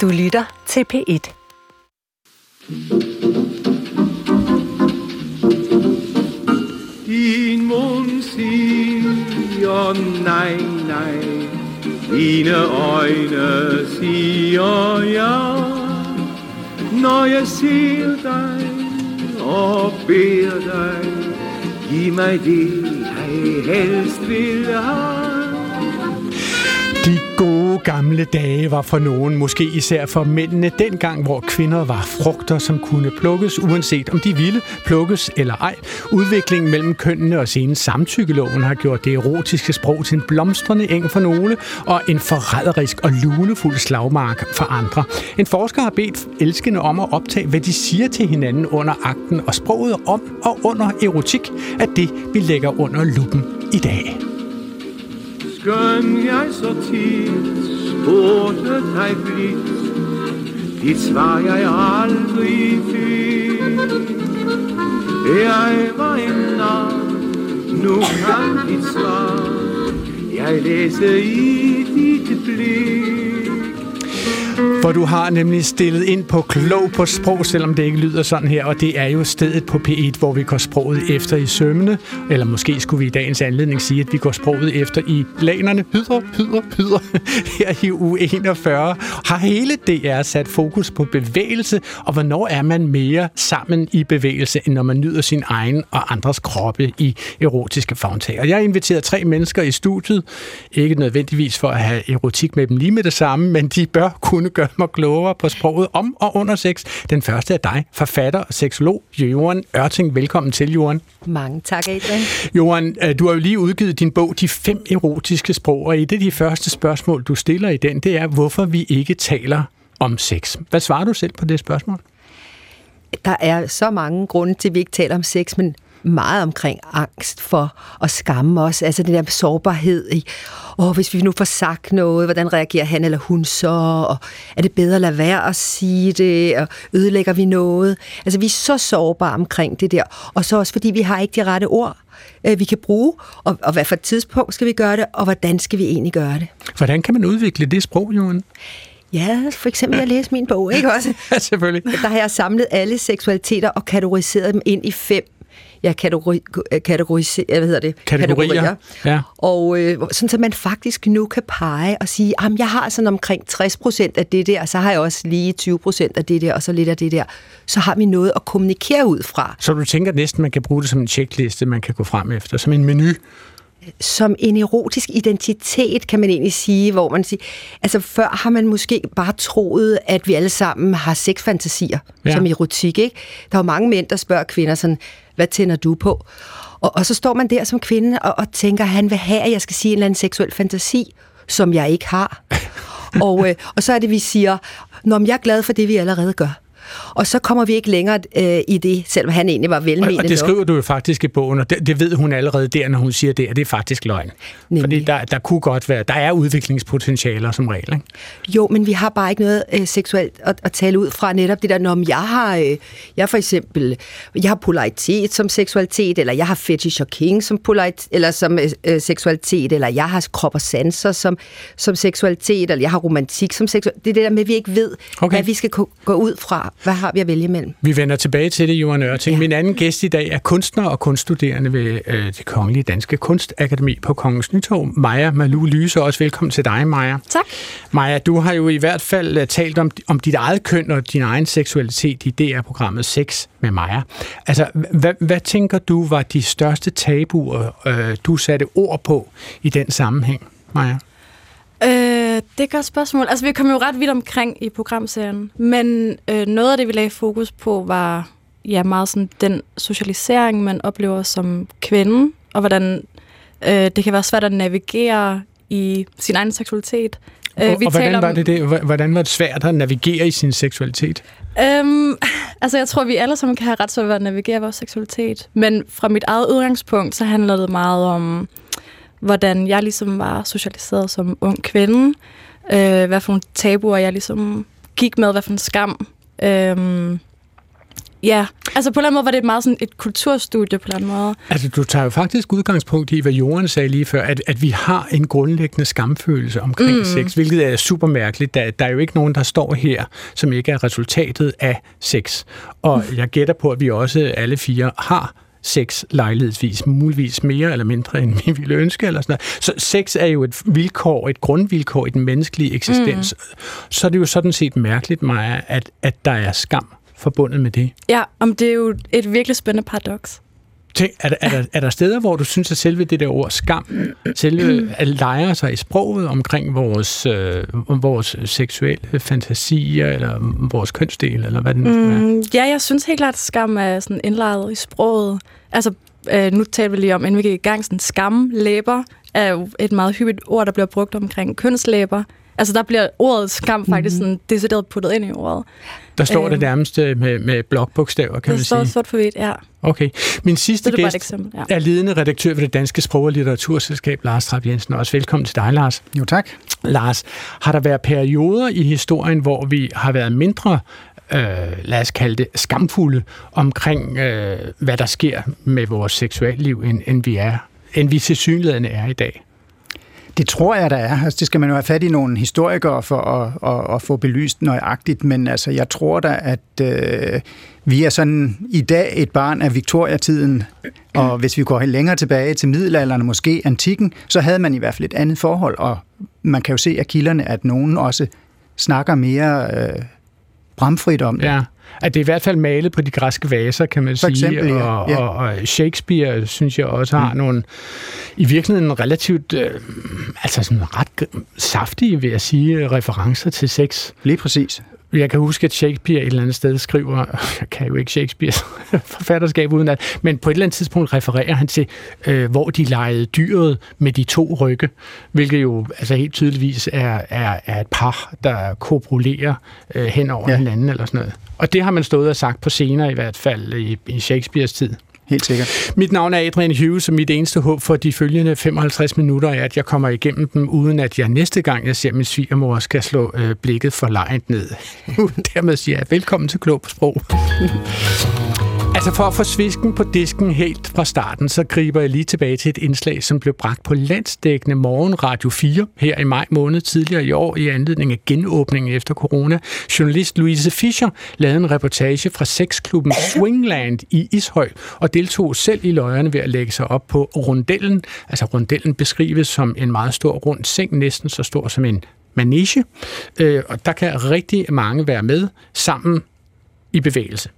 Du lytter til P1. Din mund siger nej, nej. Dine øjne siger ja. Når jeg ser dig og beder dig, giv mig det, jeg helst vil have. De gode gamle dage var for nogen, måske især for mændene, dengang hvor kvinder var frugter, som kunne plukkes, uanset om de ville plukkes eller ej. Udviklingen mellem kønnene og senere samtykkeloven har gjort det erotiske sprog til en blomstrende eng for nogle, og en forræderisk og lunefuld slagmark for andre. En forsker har bedt elskende om at optage, hvad de siger til hinanden under akten, og sproget om og under erotik er det, vi lægger under luppen i dag. Skøn jeg så tit spurgte dig blidt, dit svar jeg aldrig fik. Jeg var en nar, nu kan dit svar, jeg læste i dit blik. For du har nemlig stillet ind på klog på sprog, selvom det ikke lyder sådan her, og det er jo stedet på P1, hvor vi går sproget efter i sømmene, eller måske skulle vi i dagens anledning sige, at vi går sproget efter i planerne, hyder, hyder, hyder, her i u 41, Har hele DR sat fokus på bevægelse, og hvornår er man mere sammen i bevægelse, end når man nyder sin egen og andres kroppe i erotiske fagntag. jeg har inviteret tre mennesker i studiet, ikke nødvendigvis for at have erotik med dem lige med det samme, men de bør kunne gøre mig klogere på sproget om og under sex. Den første er dig, forfatter og seksolog, Johan Ørting. Velkommen til, Johan. Mange tak, Adrian. Johan, øh, du har jo lige udgivet din bog, De fem erotiske sprog, og et af de første spørgsmål, du stiller i den, det er, hvorfor vi ikke taler om sex. Hvad svarer du selv på det spørgsmål? Der er så mange grunde til, at vi ikke taler om sex, men meget omkring angst for at skamme os. Altså den der sårbarhed i, åh, hvis vi nu får sagt noget, hvordan reagerer han eller hun så? Og er det bedre at lade være at sige det? Og ødelægger vi noget? Altså vi er så sårbare omkring det der. Og så også fordi vi har ikke de rette ord øh, vi kan bruge, og, og hvad for et tidspunkt skal vi gøre det, og hvordan skal vi egentlig gøre det. Hvordan kan man udvikle det sprog, Johan? Ja, for eksempel at læse min bog, ikke også? ja, selvfølgelig. Der har jeg samlet alle seksualiteter og kategoriseret dem ind i fem ja, kategori, kategori, hvad hedder det? Kategorier. kategorier. Ja. Og øh, sådan, så man faktisk nu kan pege og sige, at jeg har sådan omkring 60 procent af det der, så har jeg også lige 20 procent af det der, og så lidt af det der. Så har vi noget at kommunikere ud fra. Så du tænker næsten, man kan bruge det som en checkliste, man kan gå frem efter, som en menu? som en erotisk identitet, kan man egentlig sige, hvor man siger, altså før har man måske bare troet, at vi alle sammen har sexfantasier ja. som erotik, ikke? Der er jo mange mænd, der spørger kvinder sådan, hvad tænder du på? Og, og så står man der som kvinde og, og tænker, han vil have, at jeg skal sige en eller anden seksuel fantasi, som jeg ikke har. og, øh, og så er det, vi siger, når jeg er glad for det, vi allerede gør. Og så kommer vi ikke længere øh, i det, selvom han egentlig var velmenende. Og det skriver nok. du jo faktisk i bogen, og det, det ved hun allerede der, når hun siger det, at det er faktisk løgn. Nemlig. Fordi der, der kunne godt være, der er udviklingspotentialer som regel, ikke? Jo, men vi har bare ikke noget øh, seksuelt at, at tale ud fra netop det der, når jeg har, øh, jeg for eksempel, jeg har polaritet som seksualitet, eller jeg har fetish og king som, polaritet, eller som øh, øh, seksualitet, eller jeg har krop og sanser som, som seksualitet, eller jeg har romantik som seksualitet. Det er det der med, at vi ikke ved, okay. hvad vi skal gå ud fra hvad har vi at vælge imellem? Vi vender tilbage til det, Johan Ørting. Ja. Min anden gæst i dag er kunstner og kunststuderende ved øh, det Kongelige Danske Kunstakademi på Kongens Nytorv. Maja Malu Lyse, også velkommen til dig, Maja. Tak. Maja, du har jo i hvert fald uh, talt om, om dit eget køn og din egen seksualitet i DR-programmet Sex med Maja. Altså, hvad, hvad tænker du var de største tabuer, øh, du satte ord på i den sammenhæng, Maja? Øh, det er et godt spørgsmål. Altså, vi kom jo ret vidt omkring i programserien, men øh, noget af det, vi lagde fokus på, var ja, meget sådan den socialisering, man oplever som kvinde, og hvordan øh, det kan være svært at navigere i sin egen seksualitet. Øh, vi og hvordan var, det, det, hvordan var det svært at navigere i sin seksualitet? Øhm, altså, jeg tror, vi alle sammen kan have ret svært ved at navigere vores seksualitet. Men fra mit eget udgangspunkt, så handler det meget om hvordan jeg ligesom var socialiseret som ung kvinde, øh, hvad for nogle tabuer jeg ligesom gik med, hvad for en skam øh, Ja, altså på en eller anden måde var det meget sådan et kulturstudie på en eller anden måde. Altså du tager jo faktisk udgangspunkt i, hvad Jorden sagde lige før, at, at vi har en grundlæggende skamfølelse omkring mm. sex, hvilket er super mærkeligt. Der, der er jo ikke nogen, der står her, som ikke er resultatet af sex. Og jeg gætter på, at vi også alle fire har sex lejlighedsvis, muligvis mere eller mindre, end vi ville ønske. Eller sådan noget. Så sex er jo et vilkår, et grundvilkår i den menneskelige eksistens. Mm. Så er det jo sådan set mærkeligt, Maja, at, at der er skam forbundet med det. Ja, om det er jo et virkelig spændende paradoks. Tænk, er, der, er, der, er der steder, hvor du synes, at selve det der ord skam, selve at lejre sig i sproget omkring vores, øh, vores seksuelle fantasier, eller vores kønsdel, eller hvad det nu? Mm, ja, jeg synes helt klart, at skam er sådan indlejret i sproget. Altså, øh, nu taler vi lige om, inden vi gik i gang, sådan skamlæber er jo et meget hyppigt ord, der bliver brugt omkring kønslæber. Altså, der bliver ordet skam faktisk mm-hmm. sådan decideret puttet ind i ordet. Der står øhm, det nærmest øh, med, med blokbogstaver, kan man sige. Det står sort for hvidt, ja. Okay. Min sidste det er gæst eksempel, ja. er ledende redaktør ved det Danske Sprog- og Litteraturselskab, Lars Trapp Jensen. Også velkommen til dig, Lars. Jo, tak. Lars, har der været perioder i historien, hvor vi har været mindre øh, lad os kalde det, skamfulde omkring, øh, hvad der sker med vores seksualliv, end, end vi er, end vi til synligheden er i dag? Det tror jeg, der er. Altså, det skal man jo have fat i nogle historikere for at, at, at få belyst nøjagtigt, men altså, jeg tror da, at øh, vi er sådan i dag et barn af Victoria-tiden, og hvis vi går helt længere tilbage til middelalderen, måske antikken, så havde man i hvert fald et andet forhold, og man kan jo se af kilderne, at nogen også snakker mere øh, bramfrit om det. Ja. At det er i hvert fald malet på de græske vaser, kan man For sige. eksempel, ja. og, Ja. og, og Shakespeare, synes jeg også, har mm. nogle, i virkeligheden relativt, øh, altså sådan ret saftige, vil jeg sige, referencer til sex. Lige præcis. Jeg kan huske, at Shakespeare et eller andet sted skriver, jeg kan jo ikke Shakespeares forfatterskab uden at, men på et eller andet tidspunkt refererer han til, øh, hvor de legede dyret med de to rygge, hvilket jo altså helt tydeligvis er, er, er et par, der kopulerer øh, hen over ja. Hinanden eller sådan noget. Og det har man stået og sagt på scener i hvert fald i, i Shakespeares tid. Helt sikkert. Mit navn er Adrian Hughes, og mit eneste håb for de følgende 55 minutter er, at jeg kommer igennem dem, uden at jeg næste gang, jeg ser min svigermor, skal slå øh, blikket for lejent ned. Dermed siger jeg velkommen til Klog på Sprog. Altså for at få svisken på disken helt fra starten, så griber jeg lige tilbage til et indslag, som blev bragt på landsdækkende morgen Radio 4 her i maj måned tidligere i år i anledning af genåbningen efter corona. Journalist Louise Fischer lavede en reportage fra sexklubben Swingland i Ishøj og deltog selv i løjerne ved at lægge sig op på rundellen. Altså rundellen beskrives som en meget stor rund seng, næsten så stor som en manege. Øh, og der kan rigtig mange være med sammen i bevægelse.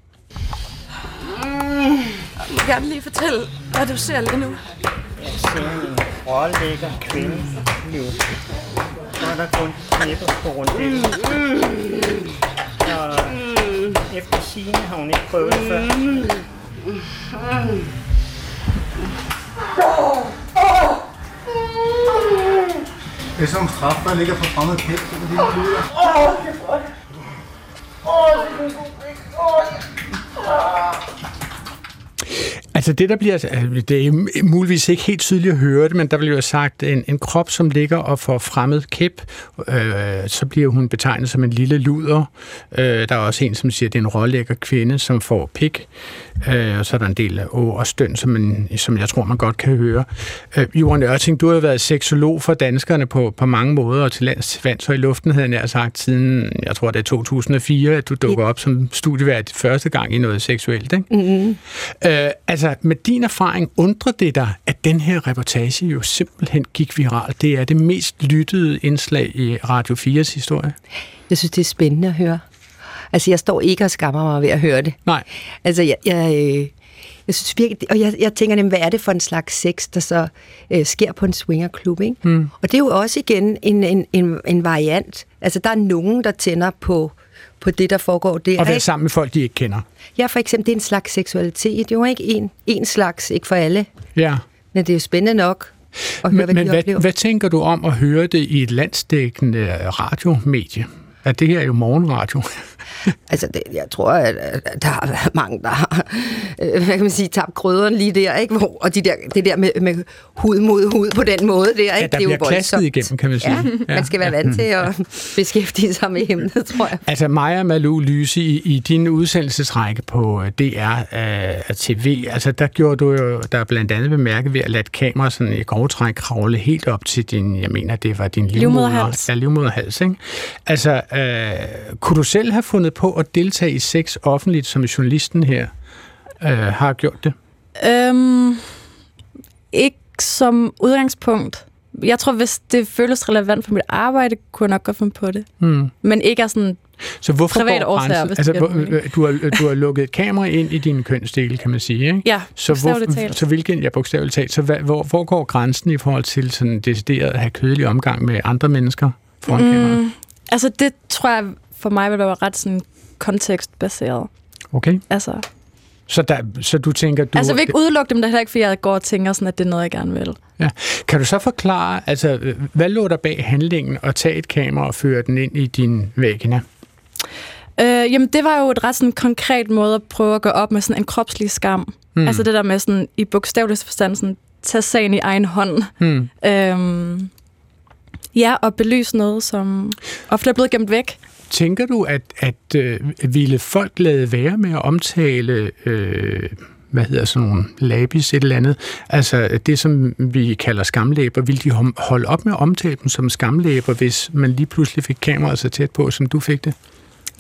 Jeg vil gerne lige fortælle, hvad du ser lige nu. ser en rålækker kvinde nu. Så er der kun knæpper på rundellen. Og efter sigende har hun ikke prøvet det før. Det er sådan nogle straf, der ligger på fremmed kæft. Det er det, lyder. Altså det, der bliver, altså, det er muligvis ikke helt tydeligt at høre det, men der bliver jo sagt, en, en krop, som ligger og får fremmed kæp, øh, så bliver hun betegnet som en lille luder. Øh, der er også en, som siger, at det er en rålækker kvinde, som får pik. Øh, og så er der en del af å og støn, som, man, som jeg tror, man godt kan høre. Øh, Johan Ørting, du har været seksolog for danskerne på, på mange måder, og til lands vands og i luften, havde jeg nær sagt, siden, jeg tror, det er 2004, at du dukker op som studievært første gang i noget seksuelt. Ikke? Mm-hmm. Øh, altså, med din erfaring, undrer det dig, at den her reportage jo simpelthen gik viralt? Det er det mest lyttede indslag i Radio 4's historie. Jeg synes, det er spændende at høre. Altså, jeg står ikke og skammer mig ved at høre det. Nej. Altså, jeg, jeg, øh, jeg synes virkelig, og jeg, jeg tænker nemlig, hvad er det for en slags sex, der så øh, sker på en swingerklub, ikke? Mm. Og det er jo også igen en, en, en, en variant. Altså, der er nogen, der tænder på, på det, der foregår der. Og være sammen med folk, de ikke kender. Ja, for eksempel, det er en slags seksualitet. Det er jo ikke en, en slags, ikke for alle. Ja. Men det er jo spændende nok at høre, Men, hvad men hvad, oplever. hvad tænker du om at høre det i et landsdækkende radiomedie? At det her er jo morgenradio. altså, det, jeg tror, at, at der har været mange, der har, øh, hvad kan man sige, tabt krødderen lige der, ikke? Hvor, og de der, det der med, med hud mod hud på den måde der, ikke? Ja, der det er bliver jo klasket igennem, kan man sige. Ja, man skal være vant til at beskæftige sig med emnet, tror jeg. Altså Maja Malou Lyse, i, i din udsendelsesrække på øh, DR uh, TV, altså der gjorde du jo, der er blandt andet bemærket ved at lade kamera sådan i grove træk kravle helt op til din, jeg mener, det var din Livmoderhals. Ja, livmoderhals, ikke? Altså, uh, kunne du selv have fundet på at deltage i sex offentligt, som journalisten her uh, har gjort det? Øhm, ikke som udgangspunkt. Jeg tror, hvis det føles relevant for mit arbejde, kunne jeg nok godt finde på det. Hmm. Men ikke er sådan... Så hvorfor Private går årsager, hvis Altså, hvor, mening. du, har, du har lukket et kamera ind i din kønsdel, kan man sige, ikke? Ja, Så, hvor, talt. så hvilken, ja, bogstaveligt talt. Så hvad, hvor, hvor går grænsen i forhold til sådan decideret at have kødelig omgang med andre mennesker foran mm. kameraet? Altså, det tror jeg for mig vil være ret sådan kontekstbaseret. Okay. Altså, Så, der, så du tænker, du... altså jeg vil ikke udelukke dem, det er heller ikke, fordi jeg går og tænker sådan, at det er noget, jeg gerne vil. ja. Kan du så forklare, altså, øh, hvad lå der bag handlingen at tage et kamera og føre den ind i din vagina? Øh, jamen, det var jo et ret sådan konkret måde at prøve at gå op med sådan en kropslig skam. Mm. Altså det der med sådan, i bogstaveligste forstand, sådan, tage sagen i egen hånd. Hmm. Øhm, ja, og belyse noget, som ofte er blevet gemt væk. Tænker du, at, at øh, ville folk lade være med at omtale, øh, hvad hedder sådan nogle labis, et eller andet, altså det, som vi kalder skamlæber, ville de holde op med at omtale dem som skamlæber, hvis man lige pludselig fik kameraet så tæt på, som du fik det?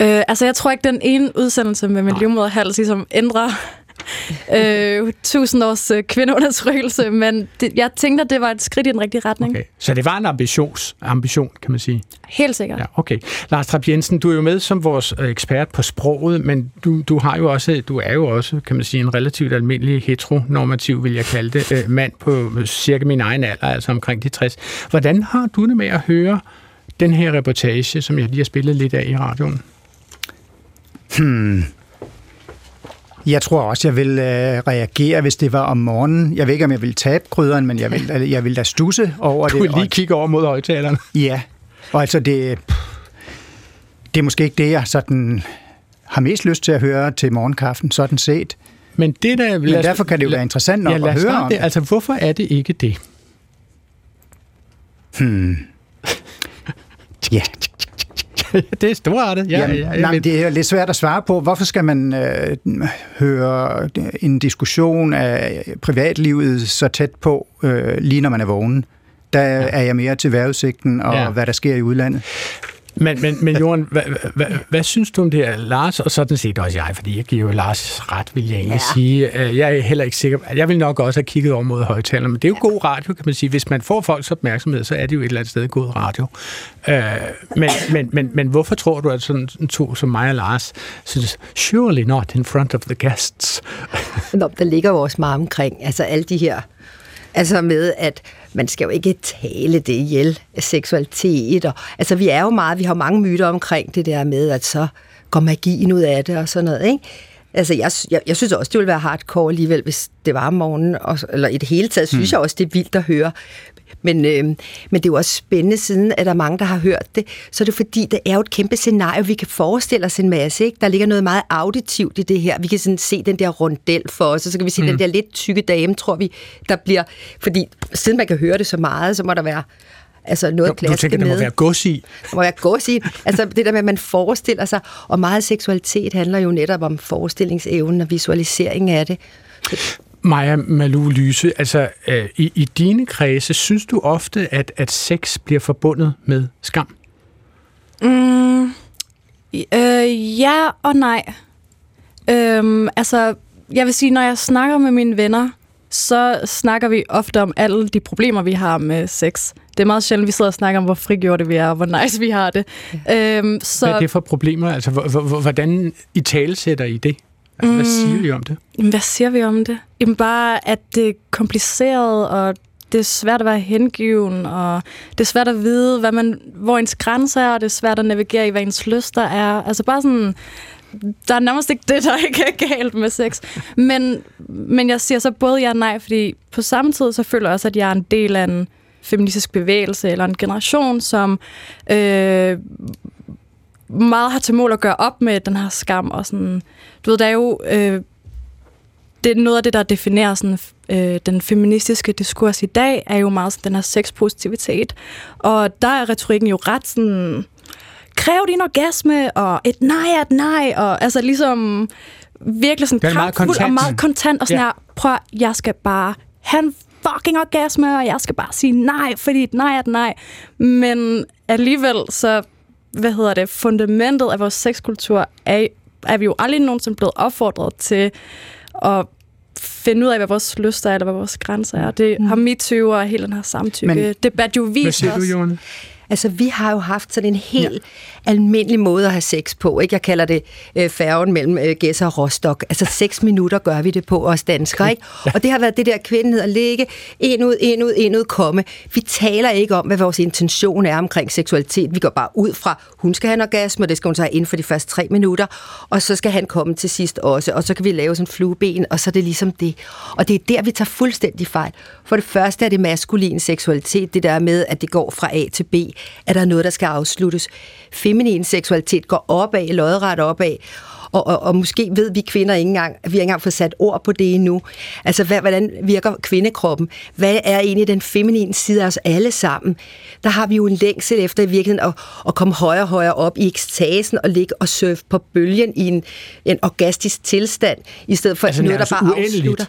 Øh, altså, jeg tror ikke, den ene udsendelse med min livmoderhals ligesom ændrer øh, tusind års øh, kvindeundersøgelse, men det, jeg tænkte, at det var et skridt i den rigtige retning. Okay. Så det var en ambitions, ambition, kan man sige. Helt sikkert. Ja, okay. Lars Trapp Jensen, du er jo med som vores øh, ekspert på sproget, men du, du, har jo også, du er jo også, kan man sige, en relativt almindelig heteronormativ, vil jeg kalde det, øh, mand på øh, cirka min egen alder, altså omkring de 60. Hvordan har du det med at høre den her reportage, som jeg lige har spillet lidt af i radioen? Hmm. Jeg tror også, jeg vil øh, reagere, hvis det var om morgenen. Jeg ved ikke, om jeg vil tabe krydderen, men jeg vil, jeg vil da stusse over Du det. vil lige kigge over mod højtalerne. Ja, og altså det, det er måske ikke det, jeg sådan har mest lyst til at høre til morgenkaffen, sådan set. Men, det der, Men derfor kan det jo være interessant nok ja, at høre om det. det. Altså, hvorfor er det ikke det? Hmm. Ja, det er storartet. Ja, Jamen, ja, jeg nej, men det er lidt svært at svare på. Hvorfor skal man øh, høre en diskussion af privatlivet så tæt på, øh, lige når man er vågen? Der ja. er jeg mere til vejrudsigten og ja. hvad der sker i udlandet. Men, men, men Jorden, hvad, hvad, hvad synes du om det her, Lars? Og sådan set også jeg, fordi jeg giver jo Lars ret, vil jeg egentlig ja. sige. Øh, Jeg er heller ikke sikker. Jeg vil nok også have kigget over mod højtalerne, men det er jo god radio, kan man sige. Hvis man får folks opmærksomhed, så er det jo et eller andet sted god radio. Øh, Men, men, men, men hvorfor tror du, at sådan to som mig og Lars synes, surely not in front of the guests? Nå, der ligger jo også meget omkring, altså alle de her, altså med, at man skal jo ikke tale det ihjel, seksualitet, og, altså vi er jo meget, vi har mange myter omkring det der med, at så går magien ud af det og sådan noget, ikke? Altså, jeg, jeg, jeg synes også, det ville være hardcore alligevel, hvis det var om morgenen, og, eller i det hele taget, synes jeg også, det er vildt at høre. Men, øh, men det er jo også spændende, siden at der er mange, der har hørt det. Så er det fordi, det er jo et kæmpe scenarie, vi kan forestille os en masse. Ikke? Der ligger noget meget auditivt i det her. Vi kan sådan se den der rundel for os, og så kan vi se mm. den der lidt tykke dame, tror vi, der bliver... Fordi siden man kan høre det så meget, så må der være altså noget Du, du tænker, der må med. være gods i. Der må gå og sige. Altså det der med, at man forestiller sig, og meget seksualitet handler jo netop om forestillingsevnen og visualisering af det. Maja Malou Lyse, altså øh, i, i dine kredse, synes du ofte, at, at sex bliver forbundet med skam? Mm, øh, ja og nej. Øhm, altså, jeg vil sige, når jeg snakker med mine venner, så snakker vi ofte om alle de problemer, vi har med sex. Det er meget sjældent, vi sidder og snakker om, hvor frigjorte vi er, og hvor nice vi har det. Øhm, så, Hvad er det for problemer? Altså, hvor- hvor- hvordan i tale sætter I det? Altså, hvad siger I om det? Jamen, hvad siger vi om det? Jamen bare, at det er kompliceret, og det er svært at være hengiven, og det er svært at vide, hvad man, hvor ens grænser er, og det er svært at navigere i, hvad ens lyster er. Altså bare sådan, der er nærmest ikke det, der ikke er galt med sex. Men, men jeg siger så både ja og nej, fordi på samme tid, så føler jeg også, at jeg er en del af en feministisk bevægelse, eller en generation, som øh, meget har til mål at gøre op med den her skam, og sådan, du ved, der er jo, øh, det er noget af det, der definerer sådan, øh, den feministiske diskurs i dag, er jo meget sådan, den her sexpositivitet, og der er retorikken jo ret sådan, kræv din orgasme, og et nej er et nej, og altså ligesom virkelig sådan kraftfuld og meget kontant, og sådan ja. her, prøv, jeg skal bare have en fucking orgasme, og jeg skal bare sige nej, fordi et nej er et nej. Men alligevel, så, hvad hedder det, fundamentet af vores sexkultur er, er vi jo aldrig nogensinde blevet opfordret til at finde ud af, hvad vores lyster er, eller hvad vores grænser er. Det mm. har MeToo og hele den her samtykke debat jo vist Hvad siger du? Altså, vi har jo haft sådan en helt ja. almindelig måde at have sex på. Ikke? Jeg kalder det øh, færgen mellem øh, Gæsser og Rostock. Altså, seks minutter gør vi det på os danskere. Ikke? Og det har været det der kvindenhed at ligge ind ud, ind ud, ind ud, komme. Vi taler ikke om, hvad vores intention er omkring seksualitet. Vi går bare ud fra, hun skal have en orgasme, og det skal hun så have inden for de første tre minutter, og så skal han komme til sidst også, og så kan vi lave sådan flueben, og så er det ligesom det. Og det er der, vi tager fuldstændig fejl. For det første er det maskulin seksualitet, det der med, at det går fra A til B, at der noget, der skal afsluttes. Feminin seksualitet går opad, lodret opad, og, og, og måske ved vi kvinder ikke engang, vi har ikke engang fået sat ord på det endnu. Altså, hvad, hvordan virker kvindekroppen? Hvad er egentlig den feminine side af os alle sammen? Der har vi jo en længsel efter i virkeligheden at, at komme højere og højere op i ekstasen og ligge og surfe på bølgen i en, en orgastisk tilstand, i stedet for altså, noget, der bare uendeligt. afslutter.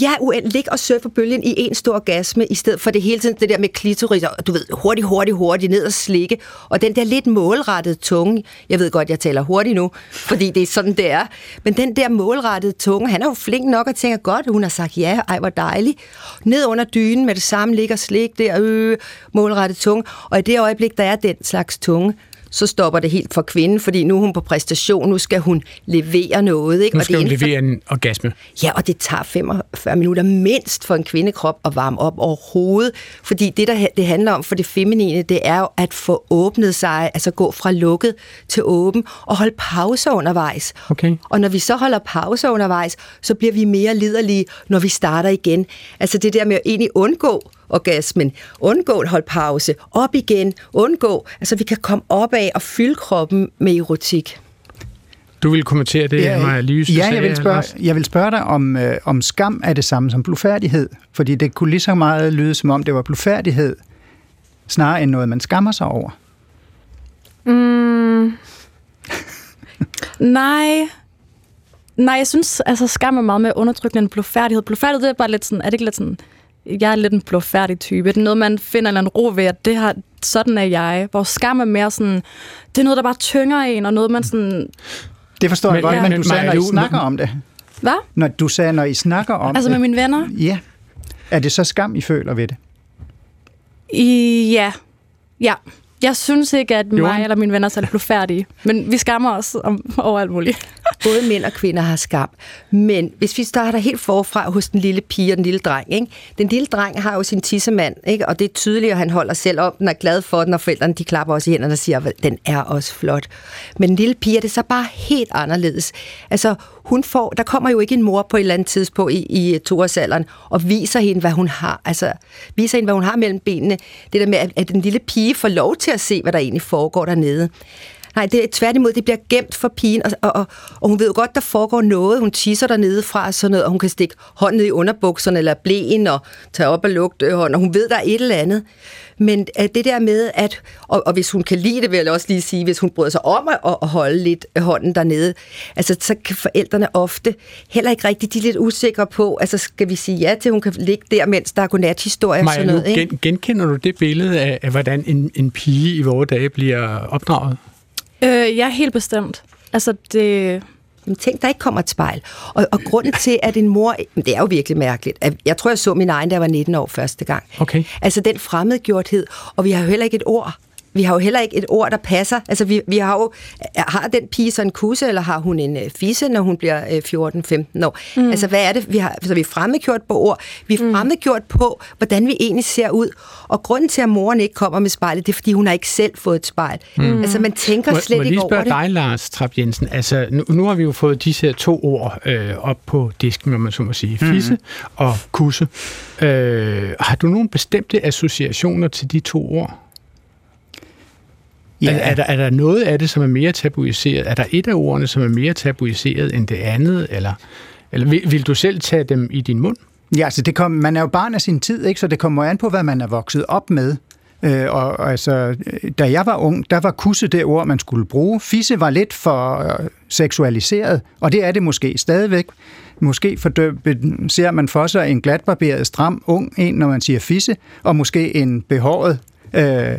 Ja, uendeligt. Lig og surfe på bølgen i en stor orgasme, i stedet for det hele tiden det der med klitoris, og du ved, hurtigt, hurtigt, hurtigt, ned og slikke. Og den der lidt målrettede tunge, jeg ved godt, jeg taler hurtigt nu, fordi det er sådan, det er. Men den der målrettede tunge, han er jo flink nok og tænker godt, hun har sagt ja, ej hvor dejligt. Ned under dynen med det samme ligger slik der, øh, målrettet tunge. Og i det øjeblik, der er den slags tunge, så stopper det helt for kvinden, fordi nu er hun på præstation, nu skal hun levere noget. Ikke? Nu skal og det hun levere en orgasme. Ja, og det tager 45 minutter mindst for en kvindekrop at varme op overhovedet, fordi det, der det handler om for det feminine, det er jo at få åbnet sig, altså gå fra lukket til åben, og holde pauser undervejs. Okay. Og når vi så holder pauser undervejs, så bliver vi mere liderlige, når vi starter igen. Altså det der med at egentlig undgå orgasmen, undgå en holdpause, op igen, undgå, altså vi kan komme op af og fylde kroppen med erotik. Du vil kommentere det, ja, Maja Lyse, Ja, jeg vil, spørge, jeg vil spørge dig, om, øh, om skam er det samme som blufærdighed. Fordi det kunne lige så meget lyde, som om det var blufærdighed, snarere end noget, man skammer sig over. Mm. Nej. Nej, jeg synes, altså skam er meget mere undertrykkende end blufærdighed. Blufærdighed, det er bare lidt sådan, er det ikke lidt sådan, jeg er lidt en blufærdig type. Det er noget, man finder en eller anden ro ved, at det har, sådan er jeg. Hvor skam er mere sådan, det er noget, der bare tynger en, og noget, man sådan... Det forstår men, jeg godt, ja. men du sagde, når I snakker om det. Hvad? Når du sagde, når I snakker om altså det. Altså med mine venner? Ja. Er det så skam, I føler ved det? I, ja. Ja. Jeg synes ikke, at mig eller mine venner er særlig blufærdige, men vi skammer os om, over alt muligt. Både mænd og kvinder har skam. Men hvis vi starter helt forfra hos den lille pige og den lille dreng. Ikke? Den lille dreng har jo sin tissemand, ikke? og det er tydeligt, at han holder selv op, den er glad for den, og forældrene de klapper også i hænderne og siger, at den er også flot. Men den lille pige er det så bare helt anderledes. Altså, hun får, der kommer jo ikke en mor på et eller andet tidspunkt i, i øh, toårsalderen og viser hende, hvad hun har. Altså, viser hende, hvad hun har mellem benene. Det der med, at, at den lille pige får lov til at se, hvad der egentlig foregår dernede. Nej, det er tværtimod, det bliver gemt for pigen, og, og, og, og hun ved jo godt, der foregår noget. Hun tisser dernede fra sådan noget, og hun kan stikke hånden ned i underbukserne eller blæen og tage op og lugte hånden, og hun ved, der er et eller andet. Men at det der med, at, og, og hvis hun kan lide det, vil jeg også lige sige, hvis hun bryder sig om at, at holde lidt hånden dernede, altså så kan forældrene ofte heller ikke rigtig, de er lidt usikre på, altså skal vi sige ja til, at hun kan ligge der, mens der er godnathistorie og sådan noget. Ikke? Gen, genkender du det billede af, af hvordan en, en pige i vores dage bliver opdraget? Øh, ja, helt bestemt. Altså, det... Jamen, tænk, der ikke kommer et spejl. Og, og grunden til, at en mor... Det er jo virkelig mærkeligt. Jeg tror, jeg så min egen, da jeg var 19 år første gang. Okay. Altså den fremmedgjorthed, og vi har jo heller ikke et ord vi har jo heller ikke et ord, der passer. Altså, vi, vi har jo... Har den pige så en kusse, eller har hun en øh, fisse, når hun bliver 14-15 øh, år? Mm. Altså, hvad er det? Vi har, så vi er fremmedgjort på ord. Vi er mm. fremmedgjort på, hvordan vi egentlig ser ud. Og grunden til, at moren ikke kommer med spejlet, det er, fordi hun har ikke selv fået et spejl. Mm. Altså, man tænker må, slet må ikke over det. Må dig, Lars Trapp Jensen? Altså, nu, nu har vi jo fået disse to ord øh, op på disken, må man så må sige. Mm. Fisse og kusse. Øh, har du nogle bestemte associationer til de to ord? Ja. Er, er, der, er der noget af det, som er mere tabuiseret? Er der et af ordene, som er mere tabuiseret end det andet? Eller, eller vil, vil du selv tage dem i din mund? Ja, altså det kom, man er jo barn af sin tid, ikke? så det kommer an på, hvad man er vokset op med. Øh, og, og altså, da jeg var ung, der var kusse det ord, man skulle bruge. Fisse var lidt for øh, seksualiseret, og det er det måske stadigvæk. Måske fordøb, ser man for sig en glatbarberet, stram, ung en, når man siger fisse, og måske en behåret, øh,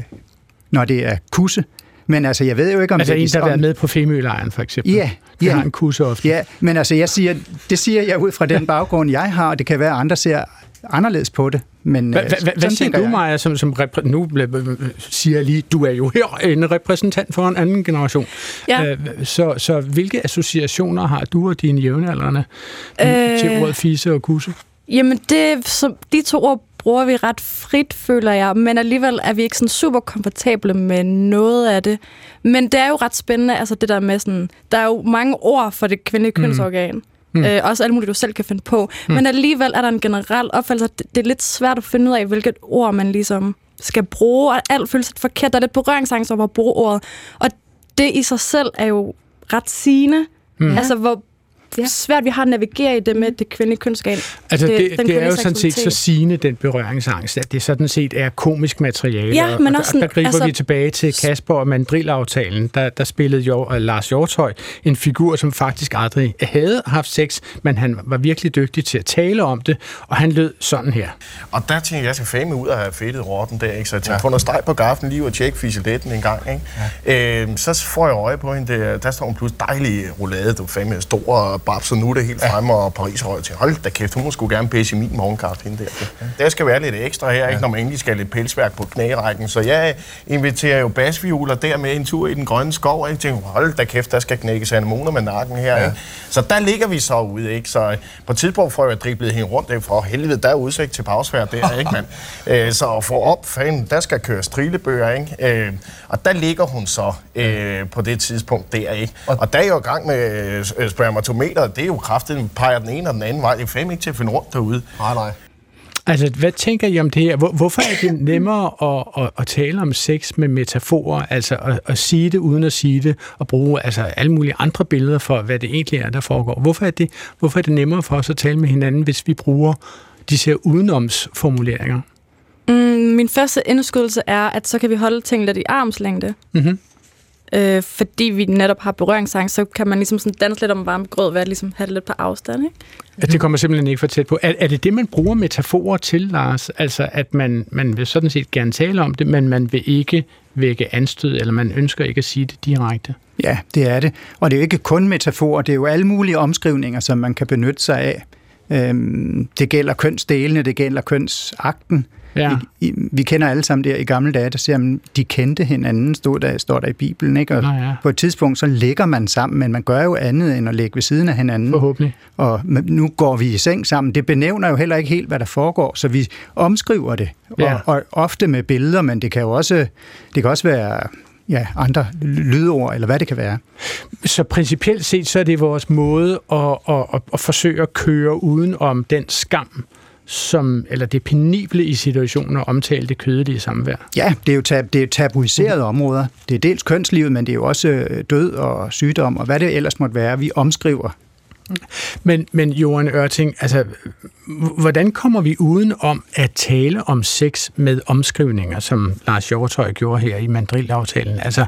når det er kusse. Men altså, jeg ved jo ikke, om altså det en, der har været med på Femølejren, for eksempel. Ja, det ja. har en kusse ofte. Ja, men altså, jeg siger, det siger jeg ud fra den baggrund, jeg har, og det kan være, at andre ser anderledes på det. Men, hva, hva, hva, hvad siger du, Maja, som, som repræ- nu siger jeg lige, du er jo her en repræsentant for en anden generation. Ja. Øh, så, så hvilke associationer har du og dine jævnaldrende øh, til ordet fise og kusse? Jamen, det, så, de to ord bruger vi ret frit, føler jeg, men alligevel er vi ikke sådan super komfortable med noget af det. Men det er jo ret spændende, altså det der med sådan, der er jo mange ord for det kvindelige kønsorgan. Mm. Mm. Øh, også alt muligt, du selv kan finde på. Mm. Men alligevel er der en generel opfattelse, at det, det er lidt svært at finde ud af, hvilket ord man ligesom skal bruge, og alt føles lidt forkert. Der er lidt berøringsangst over at bruge ordet. Og det i sig selv er jo ret sigende. Mm. Altså, hvor ja. svært vi har at navigere i det med det kvindelige kønsorgan. Altså, det, det, det er jo sådan set så sigende, den berøringsangst, at det sådan set er komisk materiale. Ja, men også og der, der griber altså, vi tilbage til Kasper og Mandrilaftalen. Der, der spillede jo, uh, Lars Hjortøj en figur, som faktisk aldrig havde haft sex, men han var virkelig dygtig til at tale om det, og han lød sådan her. Og der tænkte jeg, jeg skal fame ud af have fedtet rotten der, ikke? så jeg tænkte, ja. få noget steg på gaften lige og tjekke fiseletten en gang. Ikke? Ja. Øhm, så får jeg øje på hende, der, der står hun pludselig dejlig roulade, du fame stor babs, så nu er det helt fremme, og Paris højt til. Hold da kæft, hun må sgu gerne pisse i min morgenkaffe hende der. Ja. Der skal være lidt ekstra her, ikke, når man endelig skal lidt pelsværk på knærækken. Så jeg inviterer jo basvioler der med en tur i den grønne skov. Ikke? Tænker, hold da kæft, der skal knækkes anemoner med nakken her. Ja. Ikke? Så der ligger vi så ude. Ikke? Så på et tidspunkt får jeg driblet hende rundt. Ikke? For helvede, der er udsigt til pausfærd der. Ikke, mand? Øh, så at få op, fan, der skal køre strilebøger. Ikke? Øh, og der ligger hun så øh, på det tidspunkt der. Ikke? Og der er jo i gang med øh, spermatometer. Det er jo kraftigt, peger den ene og den anden vej. Jeg er fandme ikke til at finde rundt derude. Nej, nej. Altså, hvad tænker I om det her? Hvor, hvorfor er det nemmere at, at, at tale om sex med metaforer, altså at, at sige det uden at sige det, og bruge altså, alle mulige andre billeder for, hvad det egentlig er, der foregår? Hvorfor er det, hvorfor er det nemmere for os at tale med hinanden, hvis vi bruger de her udenomsformuleringer? Mm, min første indskydelse er, at så kan vi holde ting lidt i armslængde. Mm-hmm. Øh, fordi vi netop har berøringsangst, så kan man ligesom sådan danse lidt om varme grød ved at ligesom have det lidt på afstand, ikke? At det kommer simpelthen ikke for tæt på. Er, er det det, man bruger metaforer til, Lars? Altså, at man, man vil sådan set gerne tale om det, men man vil ikke vække anstød, eller man ønsker ikke at sige det direkte? Ja, det er det. Og det er jo ikke kun metaforer, det er jo alle mulige omskrivninger, som man kan benytte sig af. Øhm, det gælder kønsdelene, det gælder kønsakten. Ja. I, i, vi kender alle sammen der i gamle dage, der siger, at de kendte hinanden, stod der, står der i Bibelen. Ikke? Og Nå, ja. på et tidspunkt, så ligger man sammen, men man gør jo andet end at ligge ved siden af hinanden. Forhåbentlig. Og nu går vi i seng sammen. Det benævner jo heller ikke helt, hvad der foregår, så vi omskriver det. Ja. Og, og ofte med billeder, men det kan jo også, det kan også være ja, andre lydord, eller hvad det kan være. Så principielt set, så er det vores måde at, at, at, at forsøge at køre uden om den skam, som, eller det penible i situationen at omtale det kødelige samvær. Ja, det er jo tab, det er tabuiserede mm. områder. Det er dels kønslivet, men det er jo også øh, død og sygdom, og hvad det ellers måtte være, vi omskriver. Men, men Johan Ørting, altså, hvordan kommer vi uden om at tale om sex med omskrivninger, som Lars Hjortøj gjorde her i Mandrill-aftalen? Altså,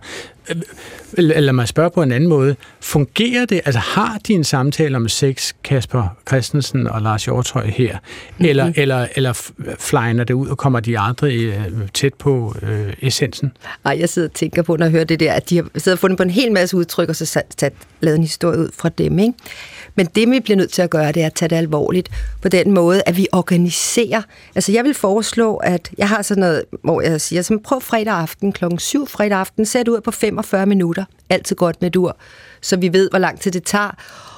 eller man spørger på en anden måde, fungerer det, altså har de en samtale om sex, Kasper Christensen og Lars Hjortøj her, eller, mm-hmm. eller, eller flyner det ud, og kommer de aldrig øh, tæt på øh, essensen? Nej, jeg sidder og tænker på, når jeg hører det der, at de har siddet og fundet på en hel masse udtryk, og så sat, sat, lavet en historie ud fra dem, ikke? Men det, vi bliver nødt til at gøre, det er at tage det alvorligt på den måde, at vi organiserer. Altså, jeg vil foreslå, at jeg har sådan noget, hvor jeg siger, så prøv fredag aften klokken 7 fredag aften, sæt ud på 45 minutter. Altid godt med dur, så vi ved, hvor lang tid det tager.